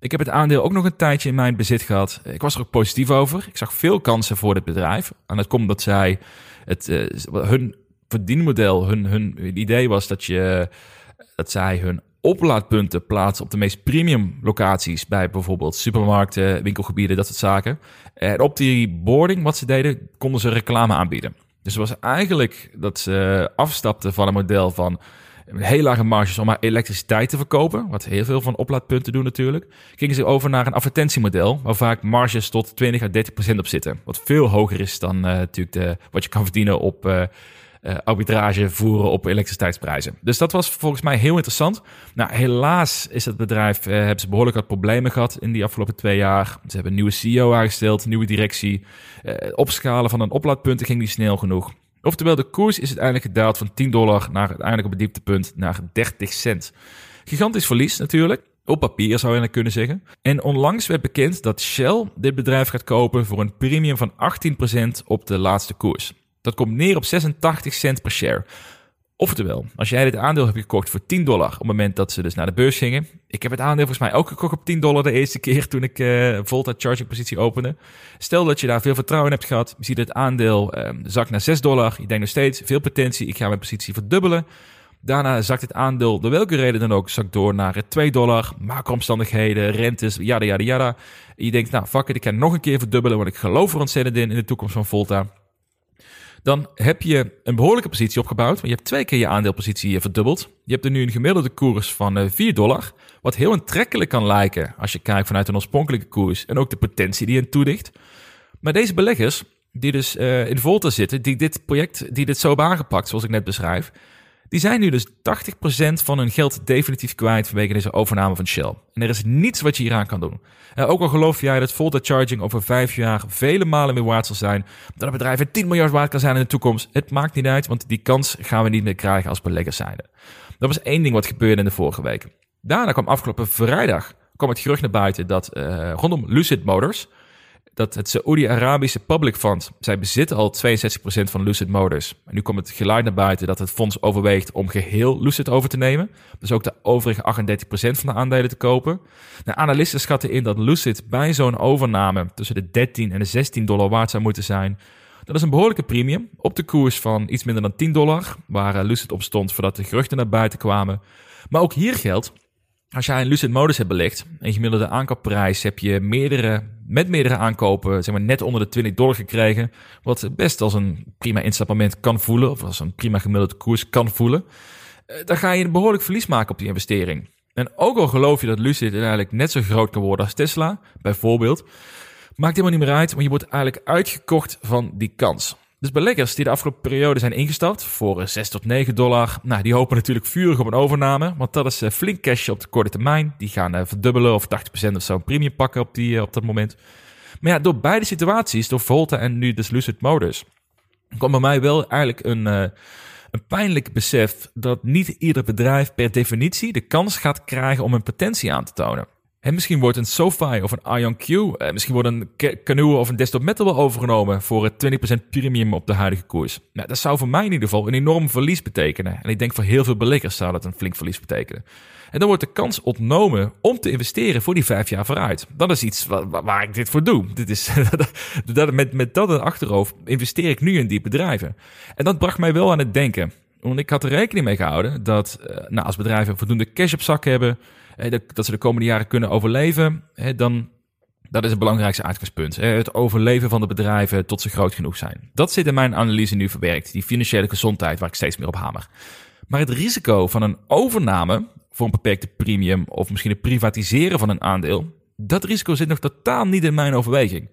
Ik heb het aandeel ook nog een tijdje in mijn bezit gehad. Ik was er ook positief over. Ik zag veel kansen voor dit bedrijf. En dat komt dat zij het, hun verdienmodel, hun, hun idee was dat, je, dat zij hun oplaadpunten plaatsen op de meest premium locaties bij bijvoorbeeld supermarkten, winkelgebieden, dat soort zaken. En op die boarding, wat ze deden, konden ze reclame aanbieden. Dus het was eigenlijk dat ze afstapten van een model van heel lage marges om maar elektriciteit te verkopen, wat heel veel van oplaadpunten doen natuurlijk, gingen ze over naar een advertentiemodel, waar vaak marges tot 20 à 30 procent op zitten. Wat veel hoger is dan uh, natuurlijk de, wat je kan verdienen op uh, uh, arbitrage voeren op elektriciteitsprijzen. Dus dat was volgens mij heel interessant. Nou, helaas is het bedrijf, uh, hebben ze behoorlijk wat problemen gehad in die afgelopen twee jaar. Ze hebben een nieuwe CEO aangesteld, nieuwe directie. Uh, opschalen van een oplaadpunten ging niet snel genoeg. Oftewel, de koers is uiteindelijk gedaald van 10 dollar naar uiteindelijk op het dieptepunt naar 30 cent. Gigantisch verlies natuurlijk. Op papier zou je kunnen zeggen. En onlangs werd bekend dat Shell dit bedrijf gaat kopen voor een premium van 18% op de laatste koers. Dat komt neer op 86 cent per share. Oftewel, als jij dit aandeel hebt gekocht voor 10 dollar op het moment dat ze dus naar de beurs gingen. Ik heb het aandeel volgens mij ook gekocht op 10 dollar de eerste keer toen ik uh, Volta charging positie opende. Stel dat je daar veel vertrouwen in hebt gehad. Je ziet het aandeel uh, zakt naar 6 dollar. Je denkt nog steeds veel potentie. Ik ga mijn positie verdubbelen. Daarna zakt het aandeel, door welke reden dan ook, zakt door naar 2 dollar. Macro-omstandigheden, rentes, yada yada yada. je denkt, nou fuck it, ik ga nog een keer verdubbelen, want ik geloof er ontzettend in, in de toekomst van Volta dan heb je een behoorlijke positie opgebouwd. Want je hebt twee keer je aandeelpositie verdubbeld. Je hebt er nu een gemiddelde koers van 4 eh, dollar. Wat heel aantrekkelijk kan lijken als je kijkt vanuit een oorspronkelijke koers. En ook de potentie die je toedicht. Maar deze beleggers, die dus uh, in Volta zitten, die dit project, die dit zo hebben aangepakt, zoals ik net beschrijf, die zijn nu dus 80% van hun geld definitief kwijt vanwege deze overname van Shell. En er is niets wat je hieraan kan doen. Ook al geloof jij dat Volta Charging over vijf jaar vele malen meer waard zal zijn, dat het bedrijf 10 miljard waard kan zijn in de toekomst, het maakt niet uit, want die kans gaan we niet meer krijgen als beleggers zijnde. Dat was één ding wat gebeurde in de vorige week. Daarna kwam afgelopen vrijdag kwam het gerucht naar buiten dat uh, rondom Lucid Motors, dat het Saoedi-Arabische Public Fund, zij bezitten al 62% van Lucid Motors. En nu komt het geluid naar buiten dat het fonds overweegt om geheel Lucid over te nemen. Dus ook de overige 38% van de aandelen te kopen. De analisten schatten in dat Lucid bij zo'n overname tussen de 13 en de 16 dollar waard zou moeten zijn. Dat is een behoorlijke premium op de koers van iets minder dan 10 dollar, waar eh, Lucid op stond voordat de geruchten naar buiten kwamen. Maar ook hier geldt, als jij een Lucid Modus hebt belegd, een gemiddelde aankoopprijs, heb je meerdere, met meerdere aankopen zeg maar, net onder de 20 dollar gekregen. Wat best als een prima instapmoment kan voelen, of als een prima gemiddelde koers kan voelen. Eh, dan ga je een behoorlijk verlies maken op die investering. En ook al geloof je dat Lucid uiteindelijk net zo groot kan worden als Tesla, bijvoorbeeld, maakt helemaal niet meer uit, want je wordt eigenlijk uitgekocht van die kans. Dus beleggers die de afgelopen periode zijn ingestapt voor 6 tot 9 dollar, nou, die hopen natuurlijk vurig op een overname, want dat is eh, flink cash op de korte termijn. Die gaan eh, verdubbelen of 80% of zo een premium pakken op, die, eh, op dat moment. Maar ja, door beide situaties, door Volta en nu dus Lucid Motors, kwam bij mij wel eigenlijk een, een pijnlijk besef dat niet ieder bedrijf per definitie de kans gaat krijgen om een potentie aan te tonen. En misschien wordt een SoFi of een IonQ, eh, misschien wordt een Canoe of een Desktop Metal wel overgenomen voor het 20% premium op de huidige koers. Nou, dat zou voor mij in ieder geval een enorm verlies betekenen. En ik denk voor heel veel beleggers zou dat een flink verlies betekenen. En dan wordt de kans ontnomen om te investeren voor die vijf jaar vooruit. Dat is iets waar, ik dit voor doe. Dit is, dat, met, met dat in achterhoofd investeer ik nu in die bedrijven. En dat bracht mij wel aan het denken. Want ik had er rekening mee gehouden dat uh, nou, als bedrijven voldoende cash op zak hebben dat ze de komende jaren kunnen overleven, dan dat is het belangrijkste uitgangspunt. Het overleven van de bedrijven tot ze groot genoeg zijn. Dat zit in mijn analyse nu verwerkt. Die financiële gezondheid waar ik steeds meer op hamer. Maar het risico van een overname voor een beperkte premium of misschien het privatiseren van een aandeel, dat risico zit nog totaal niet in mijn overweging.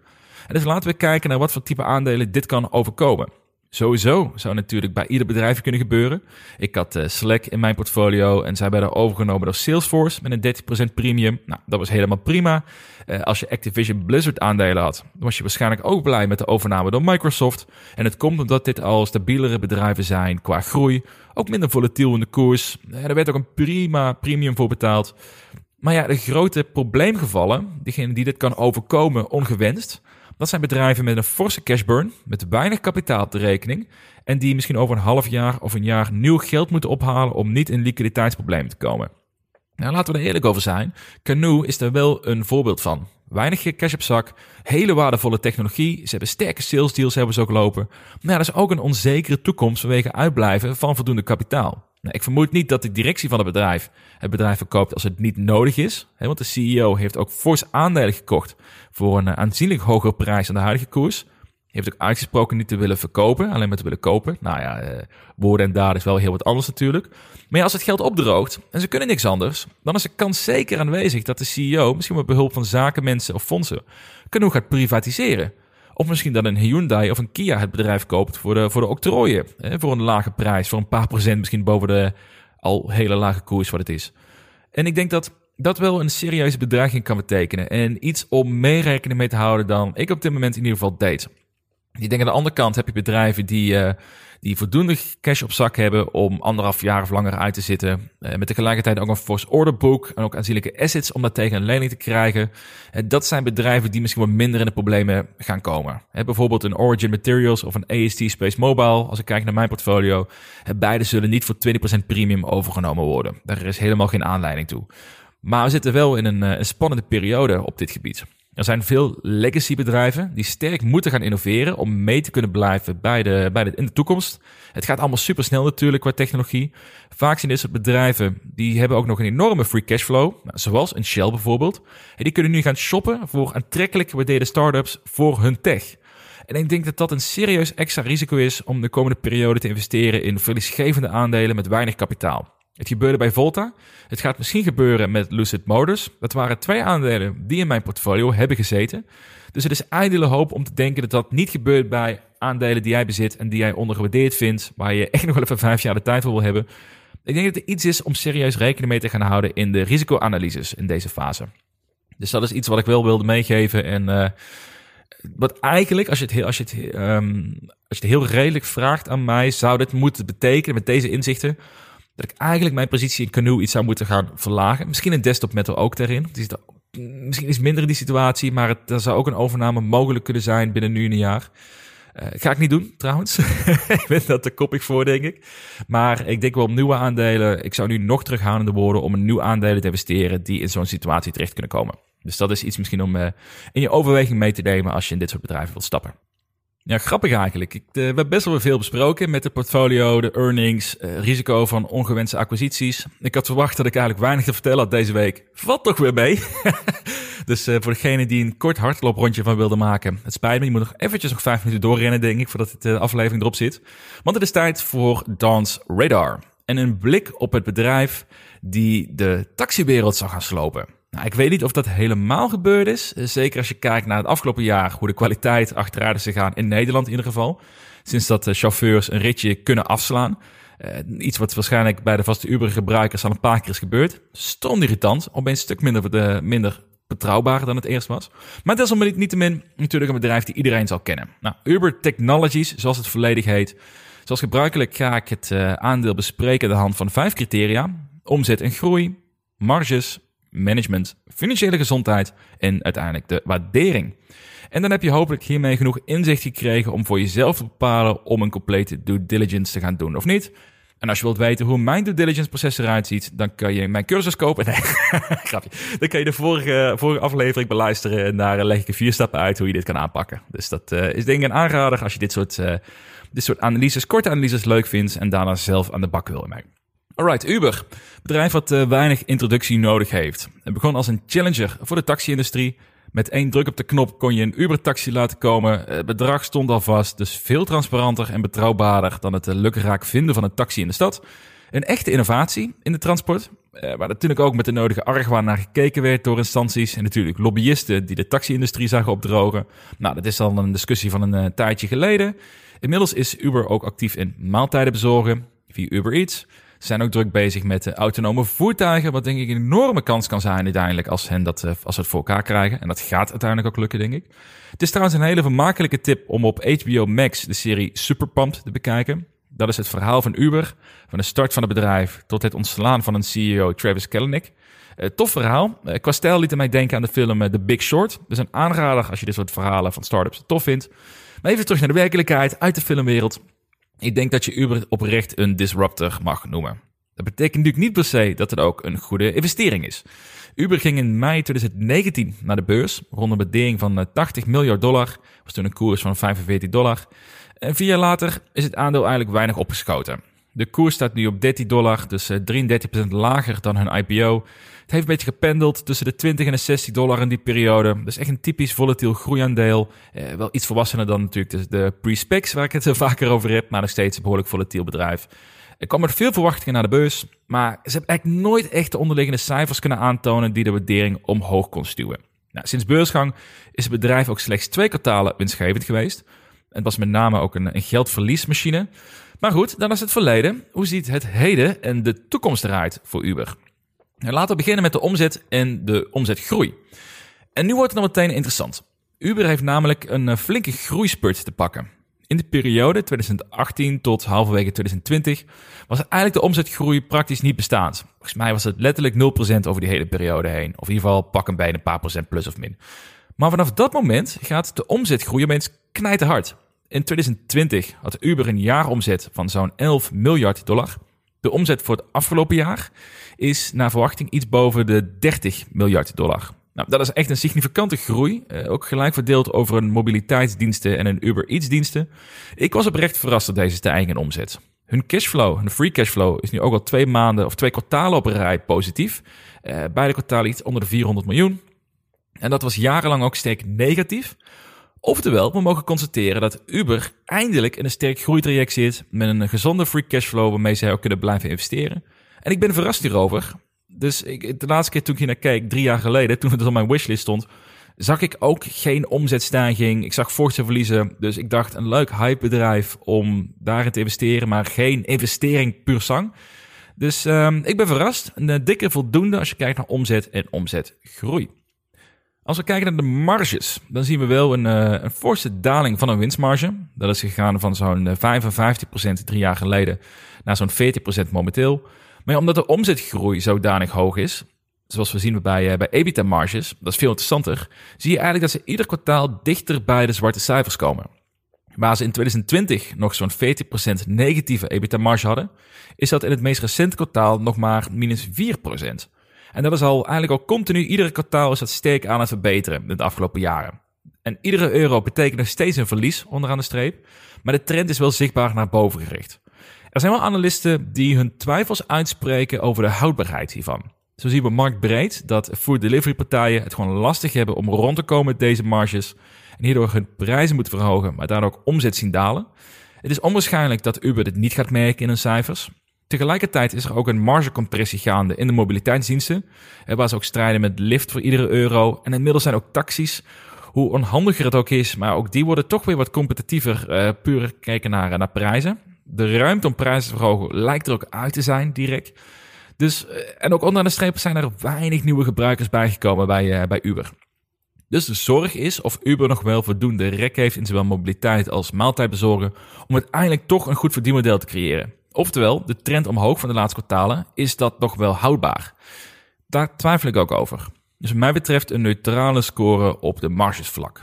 Dus laten we kijken naar wat voor type aandelen dit kan overkomen. Sowieso zou natuurlijk bij ieder bedrijf kunnen gebeuren. Ik had uh, Slack in mijn portfolio en zij werden overgenomen door Salesforce met een 30% premium. Nou, dat was helemaal prima. Uh, als je Activision Blizzard aandelen had, dan was je waarschijnlijk ook blij met de overname door Microsoft. En het komt omdat dit al stabielere bedrijven zijn qua groei. Ook minder volatiel in de koers. Uh, er werd ook een prima premium voor betaald. Maar ja, de grote probleemgevallen, degene die dit kan overkomen ongewenst, dat zijn bedrijven met een forse cashburn, met weinig kapitaal op de rekening en die misschien over een half jaar of een jaar nieuw geld moeten ophalen om niet in liquiditeitsproblemen te komen. Nou, laten we er eerlijk over zijn. Canoe is daar wel een voorbeeld van. Weinig cash op zak, hele waardevolle technologie. Ze hebben sterke sales deals hebben ze ook lopen. Maar dat is ook een onzekere toekomst vanwege uitblijven van voldoende kapitaal. Nou, ik vermoed niet dat de directie van het bedrijf het bedrijf verkoopt als het niet nodig is. Hè, want de CEO heeft ook fors aandelen gekocht voor een eh, aanzienlijk hogere prijs dan de huidige koers. Heeft ook uitgesproken niet te willen verkopen, alleen maar te willen kopen. Nou ja, eh, woorden en daden is wel heel wat anders natuurlijk. Maar ja, als het geld opdroogt en ze kunnen niks anders, dan is de kans zeker aanwezig dat de CEO, misschien met behulp van zakenmensen of fondsen, genoeg gaat privatiseren. Of misschien dat een Hyundai of een Kia het bedrijf koopt voor de, voor de octrooien. Hè, voor een lage prijs, voor een paar procent misschien boven de al hele lage koers wat het is. En ik denk dat dat wel een serieuze bedreiging kan betekenen. En iets om mee rekening mee te houden dan ik op dit moment in ieder geval deed. Ik denk aan de andere kant heb je bedrijven die, uh, die voldoende cash op zak hebben om anderhalf jaar of langer uit te zitten. Uh, met tegelijkertijd ook een force order book en ook aanzienlijke assets om dat tegen een lening te krijgen. Uh, dat zijn bedrijven die misschien wat minder in de problemen gaan komen. bijvoorbeeld een Origin Materials of een AST Space Mobile. Als ik kijk naar mijn portfolio, beide zullen niet voor 20% premium overgenomen worden. Daar is helemaal geen aanleiding toe. Maar we zitten wel in een, een spannende periode op dit gebied. Er zijn veel legacy bedrijven die sterk moeten gaan innoveren om mee te kunnen blijven bij de, bij de, in de toekomst. Het gaat allemaal super snel natuurlijk qua technologie. Vaak zijn dit soort bedrijven, die hebben ook nog een enorme free cashflow, zoals een Shell bijvoorbeeld. En die kunnen nu gaan shoppen voor aantrekkelijk gewaardeerde startups voor hun tech. En ik denk dat dat een serieus extra risico is om de komende periode te investeren in verliesgevende aandelen met weinig kapitaal. Het gebeurde bij Volta. Het gaat misschien gebeuren met Lucid Motors. Dat waren twee aandelen die in mijn portfolio hebben gezeten. Dus het is ijdele hoop om te denken dat dat niet gebeurt bij aandelen die jij bezit en die jij ondergewaardeerd vindt, waar je echt nog wel even vijf jaar de tijd voor wil hebben. Ik denk dat er iets is om serieus rekening mee te gaan houden in de risicoanalyses in deze fase. Dus dat is iets wat ik wel wilde meegeven. En uh, wat eigenlijk, als je, het heel, als, je het, um, als je het heel redelijk vraagt aan mij, zou dit moeten betekenen met deze inzichten dat ik eigenlijk mijn positie in Canoe iets zou moeten gaan verlagen. Misschien een desktop metal ook daarin. Misschien iets minder in die situatie, maar het, er zou ook een overname mogelijk kunnen zijn binnen nu een jaar. Uh, ga ik niet doen, trouwens. ik ben dat te koppig voor, denk ik. Maar ik denk wel om nieuwe aandelen. Ik zou nu nog terughoudender worden om een nieuw aandelen te investeren die in zo'n situatie terecht kunnen komen. Dus dat is iets misschien om uh, in je overweging mee te nemen als je in dit soort bedrijven wilt stappen. Ja, grappig eigenlijk. Ik, uh, we hebben best wel veel besproken met de portfolio, de earnings, uh, risico van ongewenste acquisities. Ik had verwacht dat ik eigenlijk weinig te vertellen had deze week. Valt toch weer mee. dus uh, voor degene die een kort hardlooprondje van wilde maken. Het spijt me, je moet nog eventjes nog vijf minuten doorrennen denk ik, voordat de aflevering erop zit. Want het is tijd voor Dance Radar. En een blik op het bedrijf die de taxiwereld zou gaan slopen. Nou, ik weet niet of dat helemaal gebeurd is. Eh, zeker als je kijkt naar het afgelopen jaar, hoe de kwaliteit achteruit is gegaan in Nederland in ieder geval. Sinds dat de chauffeurs een ritje kunnen afslaan. Uh, iets wat waarschijnlijk bij de vaste Uber-gebruikers al een paar keer is gebeurd. Stom irritant, opeens een stuk minder, de, minder betrouwbaar dan het eerst was. Maar dat is niet te min natuurlijk een bedrijf die iedereen zal kennen. Nou, Uber Technologies, zoals het volledig heet. Zoals gebruikelijk ga ik het uh, aandeel bespreken aan de hand van vijf criteria. Omzet en groei, marges, management, financiële gezondheid en uiteindelijk de waardering. En dan heb je hopelijk hiermee genoeg inzicht gekregen om voor jezelf te bepalen om een complete due diligence te gaan doen of niet. En als je wilt weten hoe mijn due diligence proces eruit ziet, dan kan je mijn cursus kopen. Nee, grapje. Dan kan je de vorige, vorige aflevering beluisteren en daar leg ik je vier stappen uit hoe je dit kan aanpakken. Dus dat uh, is denk ik een aanrader als je dit soort, uh, dit soort analyses, korte analyses leuk vindt en daarna zelf aan de bak wil mee. Alright, Uber. Bedrijf wat uh, weinig introductie nodig heeft. Het begon als een challenger voor de taxi-industrie. Met één druk op de knop kon je een Uber-taxi laten komen. Het bedrag stond al vast, dus veel transparanter en betrouwbaarder dan het lukraak vinden van een taxi in de stad. Een echte innovatie in de transport, uh, waar natuurlijk ook met de nodige argwaan naar gekeken werd door instanties en natuurlijk lobbyisten die de taxi-industrie zagen opdrogen. Nou, dat is al een discussie van een tijdje geleden. Inmiddels is Uber ook actief in maaltijden bezorgen via Uber Eats. Zijn ook druk bezig met de autonome voertuigen, wat denk ik een enorme kans kan zijn uiteindelijk als, hen dat, eh, als ze het voor elkaar krijgen. En dat gaat uiteindelijk ook lukken, denk ik. Het is trouwens een hele vermakelijke tip om op HBO Max de serie Superpumped te bekijken. Dat is het verhaal van Uber, van de start van het bedrijf tot het ontslaan van een CEO Travis Kalanick. Uh, tof verhaal. Uh, qua liet mij denken aan de film The Big Short. Dus een aanrader als je dit soort verhalen van startups tof vindt. Maar even terug naar de werkelijkheid uit de filmwereld. Ik denk dat je Uber oprecht een disruptor mag noemen. Dat betekent natuurlijk niet per se dat het ook een goede investering is. Uber ging in mei 2019 naar de beurs, rond een beding van 80 eh, miljard dollar, was toen een koers van 45 dollar. En vier jaar later is het aandeel eigenlijk weinig opgeschoten. De koers staat nu op 13 dollar, dus 33% eh, lager dan hun IPO. Het heeft een beetje gependeld tussen de 20 en de 60 dollar in die periode. Dus echt een typisch volatiel groeiaandeel. Eh, wel iets volwassener dan natuurlijk de, pre-specs, waar ik het vaker over heb, maar nog steeds een behoorlijk volatiel bedrijf. Er kwam met veel verwachtingen naar de beurs, maar ze hebben eigenlijk nooit echt de onderliggende cijfers kunnen aantonen die de waardering omhoog kon stuwen. Nou, sinds beursgang is het bedrijf ook slechts twee kwartalen winstgevend geweest. Het was met name ook een, een geldverliesmachine. Maar goed, dan is het verleden. Hoe ziet het heden en de toekomst eruit voor Uber? Nou, laten we beginnen met de omzet en de omzetgroei. En nu wordt het dan meteen interessant. Uber heeft namelijk een eh, flinke groeispurt te pakken. In de periode 2018 tot halverwege 2020 was eigenlijk de omzetgroei praktisch niet bestaand. Volgens mij was het letterlijk 0% over die hele periode heen. Of in ieder geval pak een bij een paar procent plus of min. Maar vanaf dat moment gaat de omzetgroei opeens knijterhard. In 2020 had Uber een jaaromzet van zo'n 11 miljard dollar. De omzet voor het afgelopen jaar is naar verwachting iets boven de 30 miljard dollar. Nou, dat is echt een significante groei. Uh, ook gelijk verdeeld over een mobiliteitsdiensten en een Uber Eats diensten. Ik was oprecht verrast door deze stijging in omzet. Hun cashflow, hun free cashflow, is nu ook al twee maanden of twee kwartalen op een rij positief. Uh, beide kwartalen iets onder de 400 miljoen. En dat was jarenlang ook sterk negatief. Oftewel, we mogen constateren dat Uber eindelijk in een sterk groeitraject zit met een gezonde free cashflow waarmee zij ook kunnen blijven investeren. En ik ben verrast hierover. Dus ik, de laatste keer toen ik hier naar keek, drie jaar geleden, toen het op mijn wishlist stond, zag ik ook geen omzetstijging. Ik zag forse verliezen. Dus ik dacht, een leuk hypebedrijf om daarin te investeren, maar geen investering puur sang. Dus um, ik ben verrast. Een dikke voldoende als je kijkt naar omzet en omzetgroei. Als we kijken naar de marges, dan zien we wel een, uh, een forse daling van een winstmarge. Dat is gegaan van zo'n 55% eh, drie jaar geleden naar zo'n 40% momenteel. Maar omdat de omzetgroei zodanig hoog is, zoals we zien bij, bij EBITDA-marges, dat is veel interessanter, zie je eigenlijk dat ze ieder kwartaal dichter bij de zwarte cijfers komen. Waar ze in 2020 nog zo'n 40% negatieve EBITDA-marge hadden, is dat in het meest recente kwartaal nog maar minus 4%. En dat is al eigenlijk al continu, iedere kwartaal is dat sterk aan het verbeteren in de afgelopen jaren. En iedere euro betekent nog steeds een verlies onderaan de streep, maar de trend is wel zichtbaar naar boven gericht. Er zijn wel analisten die hun twijfels uitspreken over de houdbaarheid hiervan. Zo zien we marktbreed dat food delivery partijen het gewoon lastig hebben om rond te komen met deze marges en hierdoor hun prijzen moeten verhogen, maar daardoor ook omzet zien dalen. Het is onwaarschijnlijk dat Uber dit niet gaat merken in hun cijfers. Tegelijkertijd is er ook een margecompressie gaande in de mobiliteitsdiensten, waar ze ook strijden met lift voor iedere euro. En inmiddels zijn ook taxis, hoe onhandiger het ook is, maar ook die worden toch weer wat competitiever, uh, puur kijken naar, naar prijzen. De ruimte om prijzen te verhogen lijkt er ook uit te zijn, direct. Dus, eh, en ook onder de streep zijn er weinig nieuwe gebruikers bijgekomen bij, bij Uber. Dus de zorg is of Uber nog wel voldoende rek heeft in zowel mobiliteit als maaltijdbezorgen om uiteindelijk toch een goed verdienmodel te creëren. Oftewel, de trend omhoog van de laatste kwartalen, is dat nog wel houdbaar? Daar twijfel ik ook over. Dus wat mij betreft een neutrale score op de margesvlak.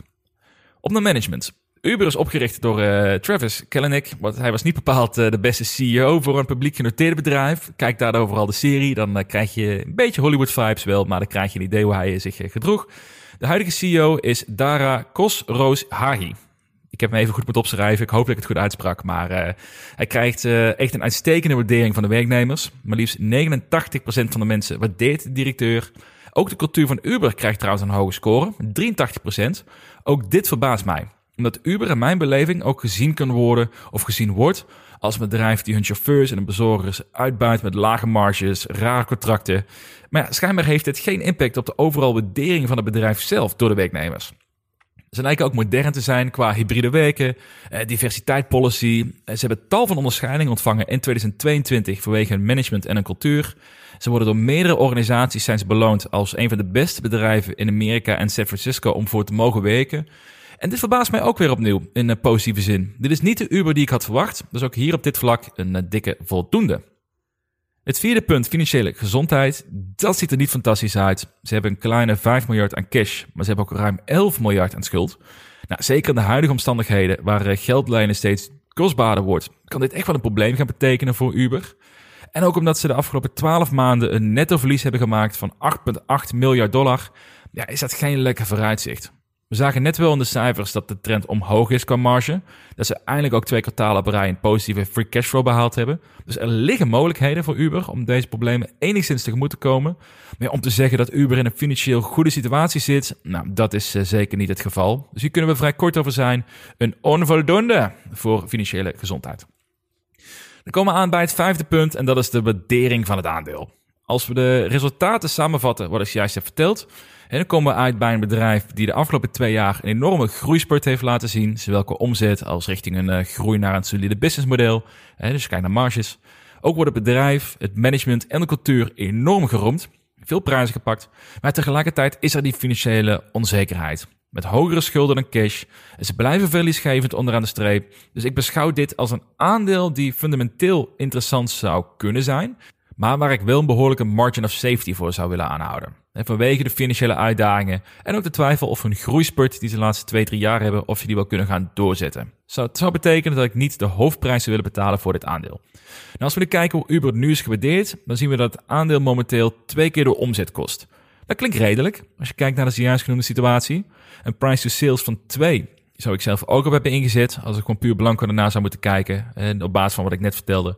Op naar management. Uber is opgericht door uh, Travis Kalanick, want hij was niet bepaald uh, de beste CEO voor een publiek genoteerd bedrijf. Kijk daar overal de serie, dan uh, krijg je een beetje Hollywood vibes wel, maar dan krijg je een idee hoe hij zich gedroeg. De huidige CEO is Dara Khosrowshahi. Ik heb hem even goed moeten opschrijven. Ik hoop dat ik het goed uitsprak. Maar uh, hij krijgt uh, echt een uitstekende waardering van de werknemers. Maar liefst 89% van de mensen waardeert de directeur. Ook de cultuur van Uber krijgt trouwens een hoge score. 83%. Ook dit verbaast mij. Omdat Uber in mijn beleving ook gezien kan worden of gezien wordt als een bedrijf die hun chauffeurs en hun bezorgers uitbuit met lage marges, rare contracten. Maar schijnbaar heeft dit geen impact op de overal waardering van het bedrijf zelf door de werknemers. Ze lijken ook modern te zijn qua hybride werken, eh, diversiteit policy. Eh, ze hebben tal van onderscheidingen ontvangen in 2022 vanwege hun management en hun cultuur. Ze worden door meerdere organisaties zijn ze beloond als een van de beste bedrijven in Amerika en San Francisco om voor te mogen werken. En dit verbaast mij ook weer opnieuw in een positieve zin. Dit is niet de Uber die ik had verwacht, dus ook hier op dit vlak een eh, dikke voldoende. Het vierde punt, financiële gezondheid, dat ziet er niet fantastisch uit. Ze hebben een kleine 5 miljard aan cash, maar ze hebben ook ruim 11 miljard aan schuld. Nou, zeker in de huidige omstandigheden, waar eh, geld lenen steeds kostbaarder wordt, kan dit echt wel een probleem gaan betekenen voor Uber. En ook omdat ze de afgelopen 12 maanden een netto verlies hebben gemaakt van 8,8 miljard dollar, ja, is dat geen lekker vooruitzicht. We zagen net wel in de cijfers dat de trend omhoog is qua marge. Dat ze eindelijk ook twee kwartalen op rij een positieve free cashflow behaald hebben. Dus er liggen mogelijkheden voor Uber om deze problemen enigszins tegemoet te komen. Maar om te zeggen dat Uber in een financieel goede situatie zit, nou, dat is uh, zeker niet het geval. Dus hier kunnen we vrij kort over zijn. Een onvoldoende voor financiële gezondheid. Dan komen we aan bij het vijfde punt en dat is de waardering van het aandeel. Als we de resultaten samenvatten wat ik juist heb verteld, en dan komen we uit bij een bedrijf die de afgelopen twee jaar een enorme groeispurt heeft laten zien. Zowel qua omzet als richting een uh, groei naar een solide businessmodel. Dus kijk naar marges. Ook wordt het bedrijf, het management en de cultuur enorm geroemd. Veel prijzen gepakt. Maar tegelijkertijd is er die financiële onzekerheid. Met hogere schulden dan cash. En ze blijven verliesgevend onderaan de streep. Dus ik beschouw dit als een aandeel die fundamenteel interessant zou kunnen zijn. Maar waar ik wel een behoorlijke margin of safety voor zou willen aanhouden. En vanwege de financiële uitdagingen en ook de twijfel of hun groeispurt die ze de laatste twee, drie jaar hebben, of ze die wel kunnen gaan doorzetten. Zou, het zou betekenen dat ik niet de hoofdprijs zou willen betalen voor dit aandeel. Nou, als we nu kijken hoe Uber nu is gewaardeerd, dan zien we dat het aandeel momenteel twee keer de omzet kost. Dat klinkt redelijk, als je kijkt naar de zojuist genoemde situatie. Een price to sales van 2 zou ik zelf ook op hebben ingezet, als ik gewoon puur blanco ernaar zou moeten kijken, en op basis van wat ik net vertelde.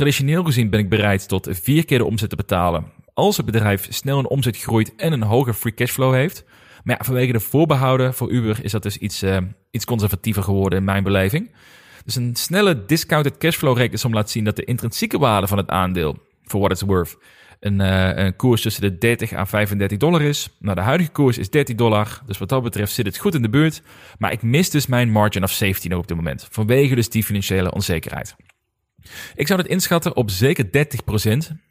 Traditioneel gezien ben ik bereid tot vier keer de omzet te betalen als het bedrijf snel een omzet groeit en een hoger free cashflow heeft. Maar ja, vanwege de voorbehouden voor Uber is dat dus iets, uh, iets conservatiever geworden in mijn beleving. Dus een snelle discounted cashflow rekensom laat zien dat de intrinsieke waarde van het aandeel, for what it's worth, een, uh, een koers tussen de 30 à 35 dollar is. Nou, de huidige koers is 13 dollar, dus wat dat betreft zit het goed in de buurt. Maar ik mis dus mijn margin of safety nog op dit moment, vanwege dus die financiële onzekerheid. Ik zou het inschatten op zeker 30%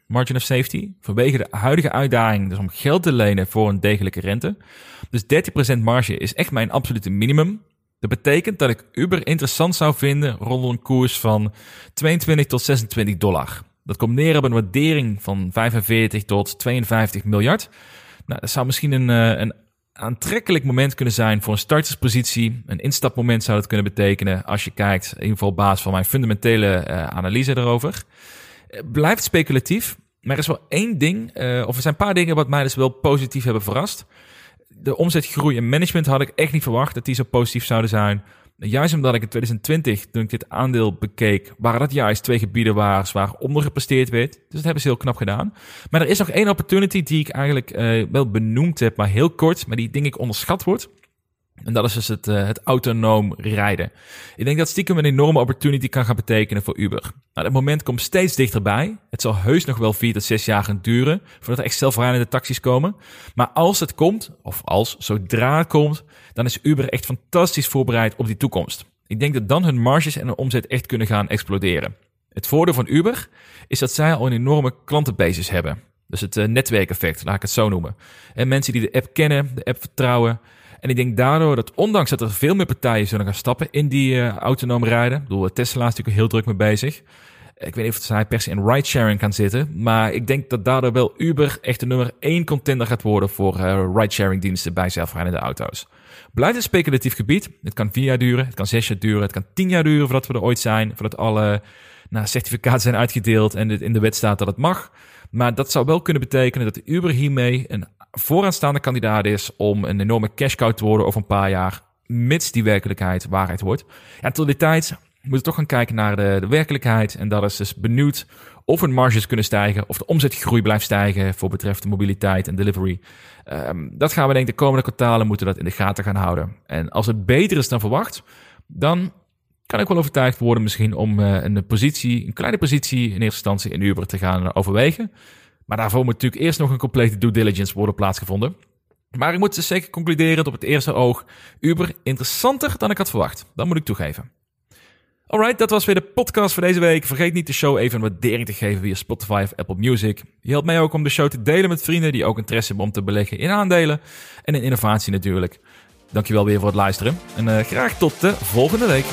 margin of safety. Vanwege de huidige uitdaging dus om geld te lenen voor een degelijke rente. Dus 30% marge is echt mijn absolute minimum. Dat betekent dat ik Uber interessant zou vinden rond een koers van 22 tot 26 dollar. Dat komt neer op een waardering van 45 tot 52 miljard. Nou, dat zou misschien een, eh, een aantrekkelijk moment kunnen zijn voor een starterspositie. Een instapmoment zou dat kunnen betekenen als je kijkt, in ieder geval op basis van mijn fundamentele uh, analyse erover. Blijft speculatief, maar er is wel één ding, uh, of er zijn een paar dingen wat mij dus wel positief hebben verrast. De omzetgroei en management had ik echt niet verwacht dat die zo positief zouden zijn. Juist omdat ik in 2020, toen ik dit aandeel bekeek, waren dat juist twee gebieden waar zwaar ondergepresteerd werd. Dus dat hebben ze heel knap gedaan. Maar er is nog één opportunity die ik eigenlijk uh, wel benoemd heb, maar heel kort, maar die denk ik onderschat wordt. En dat is dus het, uh, het autonoom rijden. Ik denk dat stiekem een enorme opportunity kan gaan betekenen voor Uber. Nou, dat moment komt steeds dichterbij. Het zal heus nog wel vier tot zes jaar gaan duren voordat er echt zelfrijdende taxis komen. Maar als het komt, of als zodra het komt, dan is Uber echt fantastisch voorbereid op die toekomst. Ik denk dat dan hun marges en hun omzet echt kunnen gaan exploderen. Het voordeel van Uber is dat zij al een enorme klantenbasis hebben. Dus het uh, netwerkeffect, laat ik het zo noemen. En mensen die de app kennen, de app vertrouwen, en ik denk daardoor dat ondanks dat er veel meer partijen zullen gaan stappen in die uh, autonoom rijden. Ik bedoel, Tesla is natuurlijk heel druk mee bezig. Ik weet niet of zij per se in ridesharing kan zitten. Maar ik denk dat daardoor wel Uber echt de nummer één contender gaat worden voor uh, ridesharing diensten bij zelfrijdende auto's. Blijft een speculatief gebied. Het kan vier jaar duren, het kan zes jaar duren, het kan tien jaar duren voordat we er ooit zijn. Voordat alle nou, certificaten zijn uitgedeeld en in de wet staat dat het mag. Maar dat zou wel kunnen betekenen dat Uber hiermee een vooraanstaande kandidaat is om een enorme cash cow te worden over een paar jaar, mits die werkelijkheid waarheid wordt. Ja, tot die tijd moeten we toch gaan kijken naar de, de werkelijkheid. En dat is dus benieuwd of hun marges kunnen stijgen, of de omzetgroei blijft stijgen voor betreft de mobiliteit en delivery. Um, dat gaan we denk ik de komende kwartalen moeten dat in de gaten gaan houden. En als het beter is dan verwacht, dan kan ik wel overtuigd worden misschien om uh, een positie, een kleine positie in eerste instantie in Uber te gaan overwegen. Maar daarvoor moet natuurlijk eerst nog een complete due diligence worden plaatsgevonden. Maar ik moet dus zeker concluderen dat op het eerste oog Uber interessanter dan ik had verwacht. Dat moet ik toegeven. Alright, dat was weer de podcast voor deze week. Vergeet niet de show even een waardering te geven via Spotify of Apple Music. Je helpt mij ook om de show te delen met vrienden die ook interesse hebben om te beleggen in aandelen en in innovatie natuurlijk. Dankjewel weer voor het luisteren en uh, graag tot de volgende week.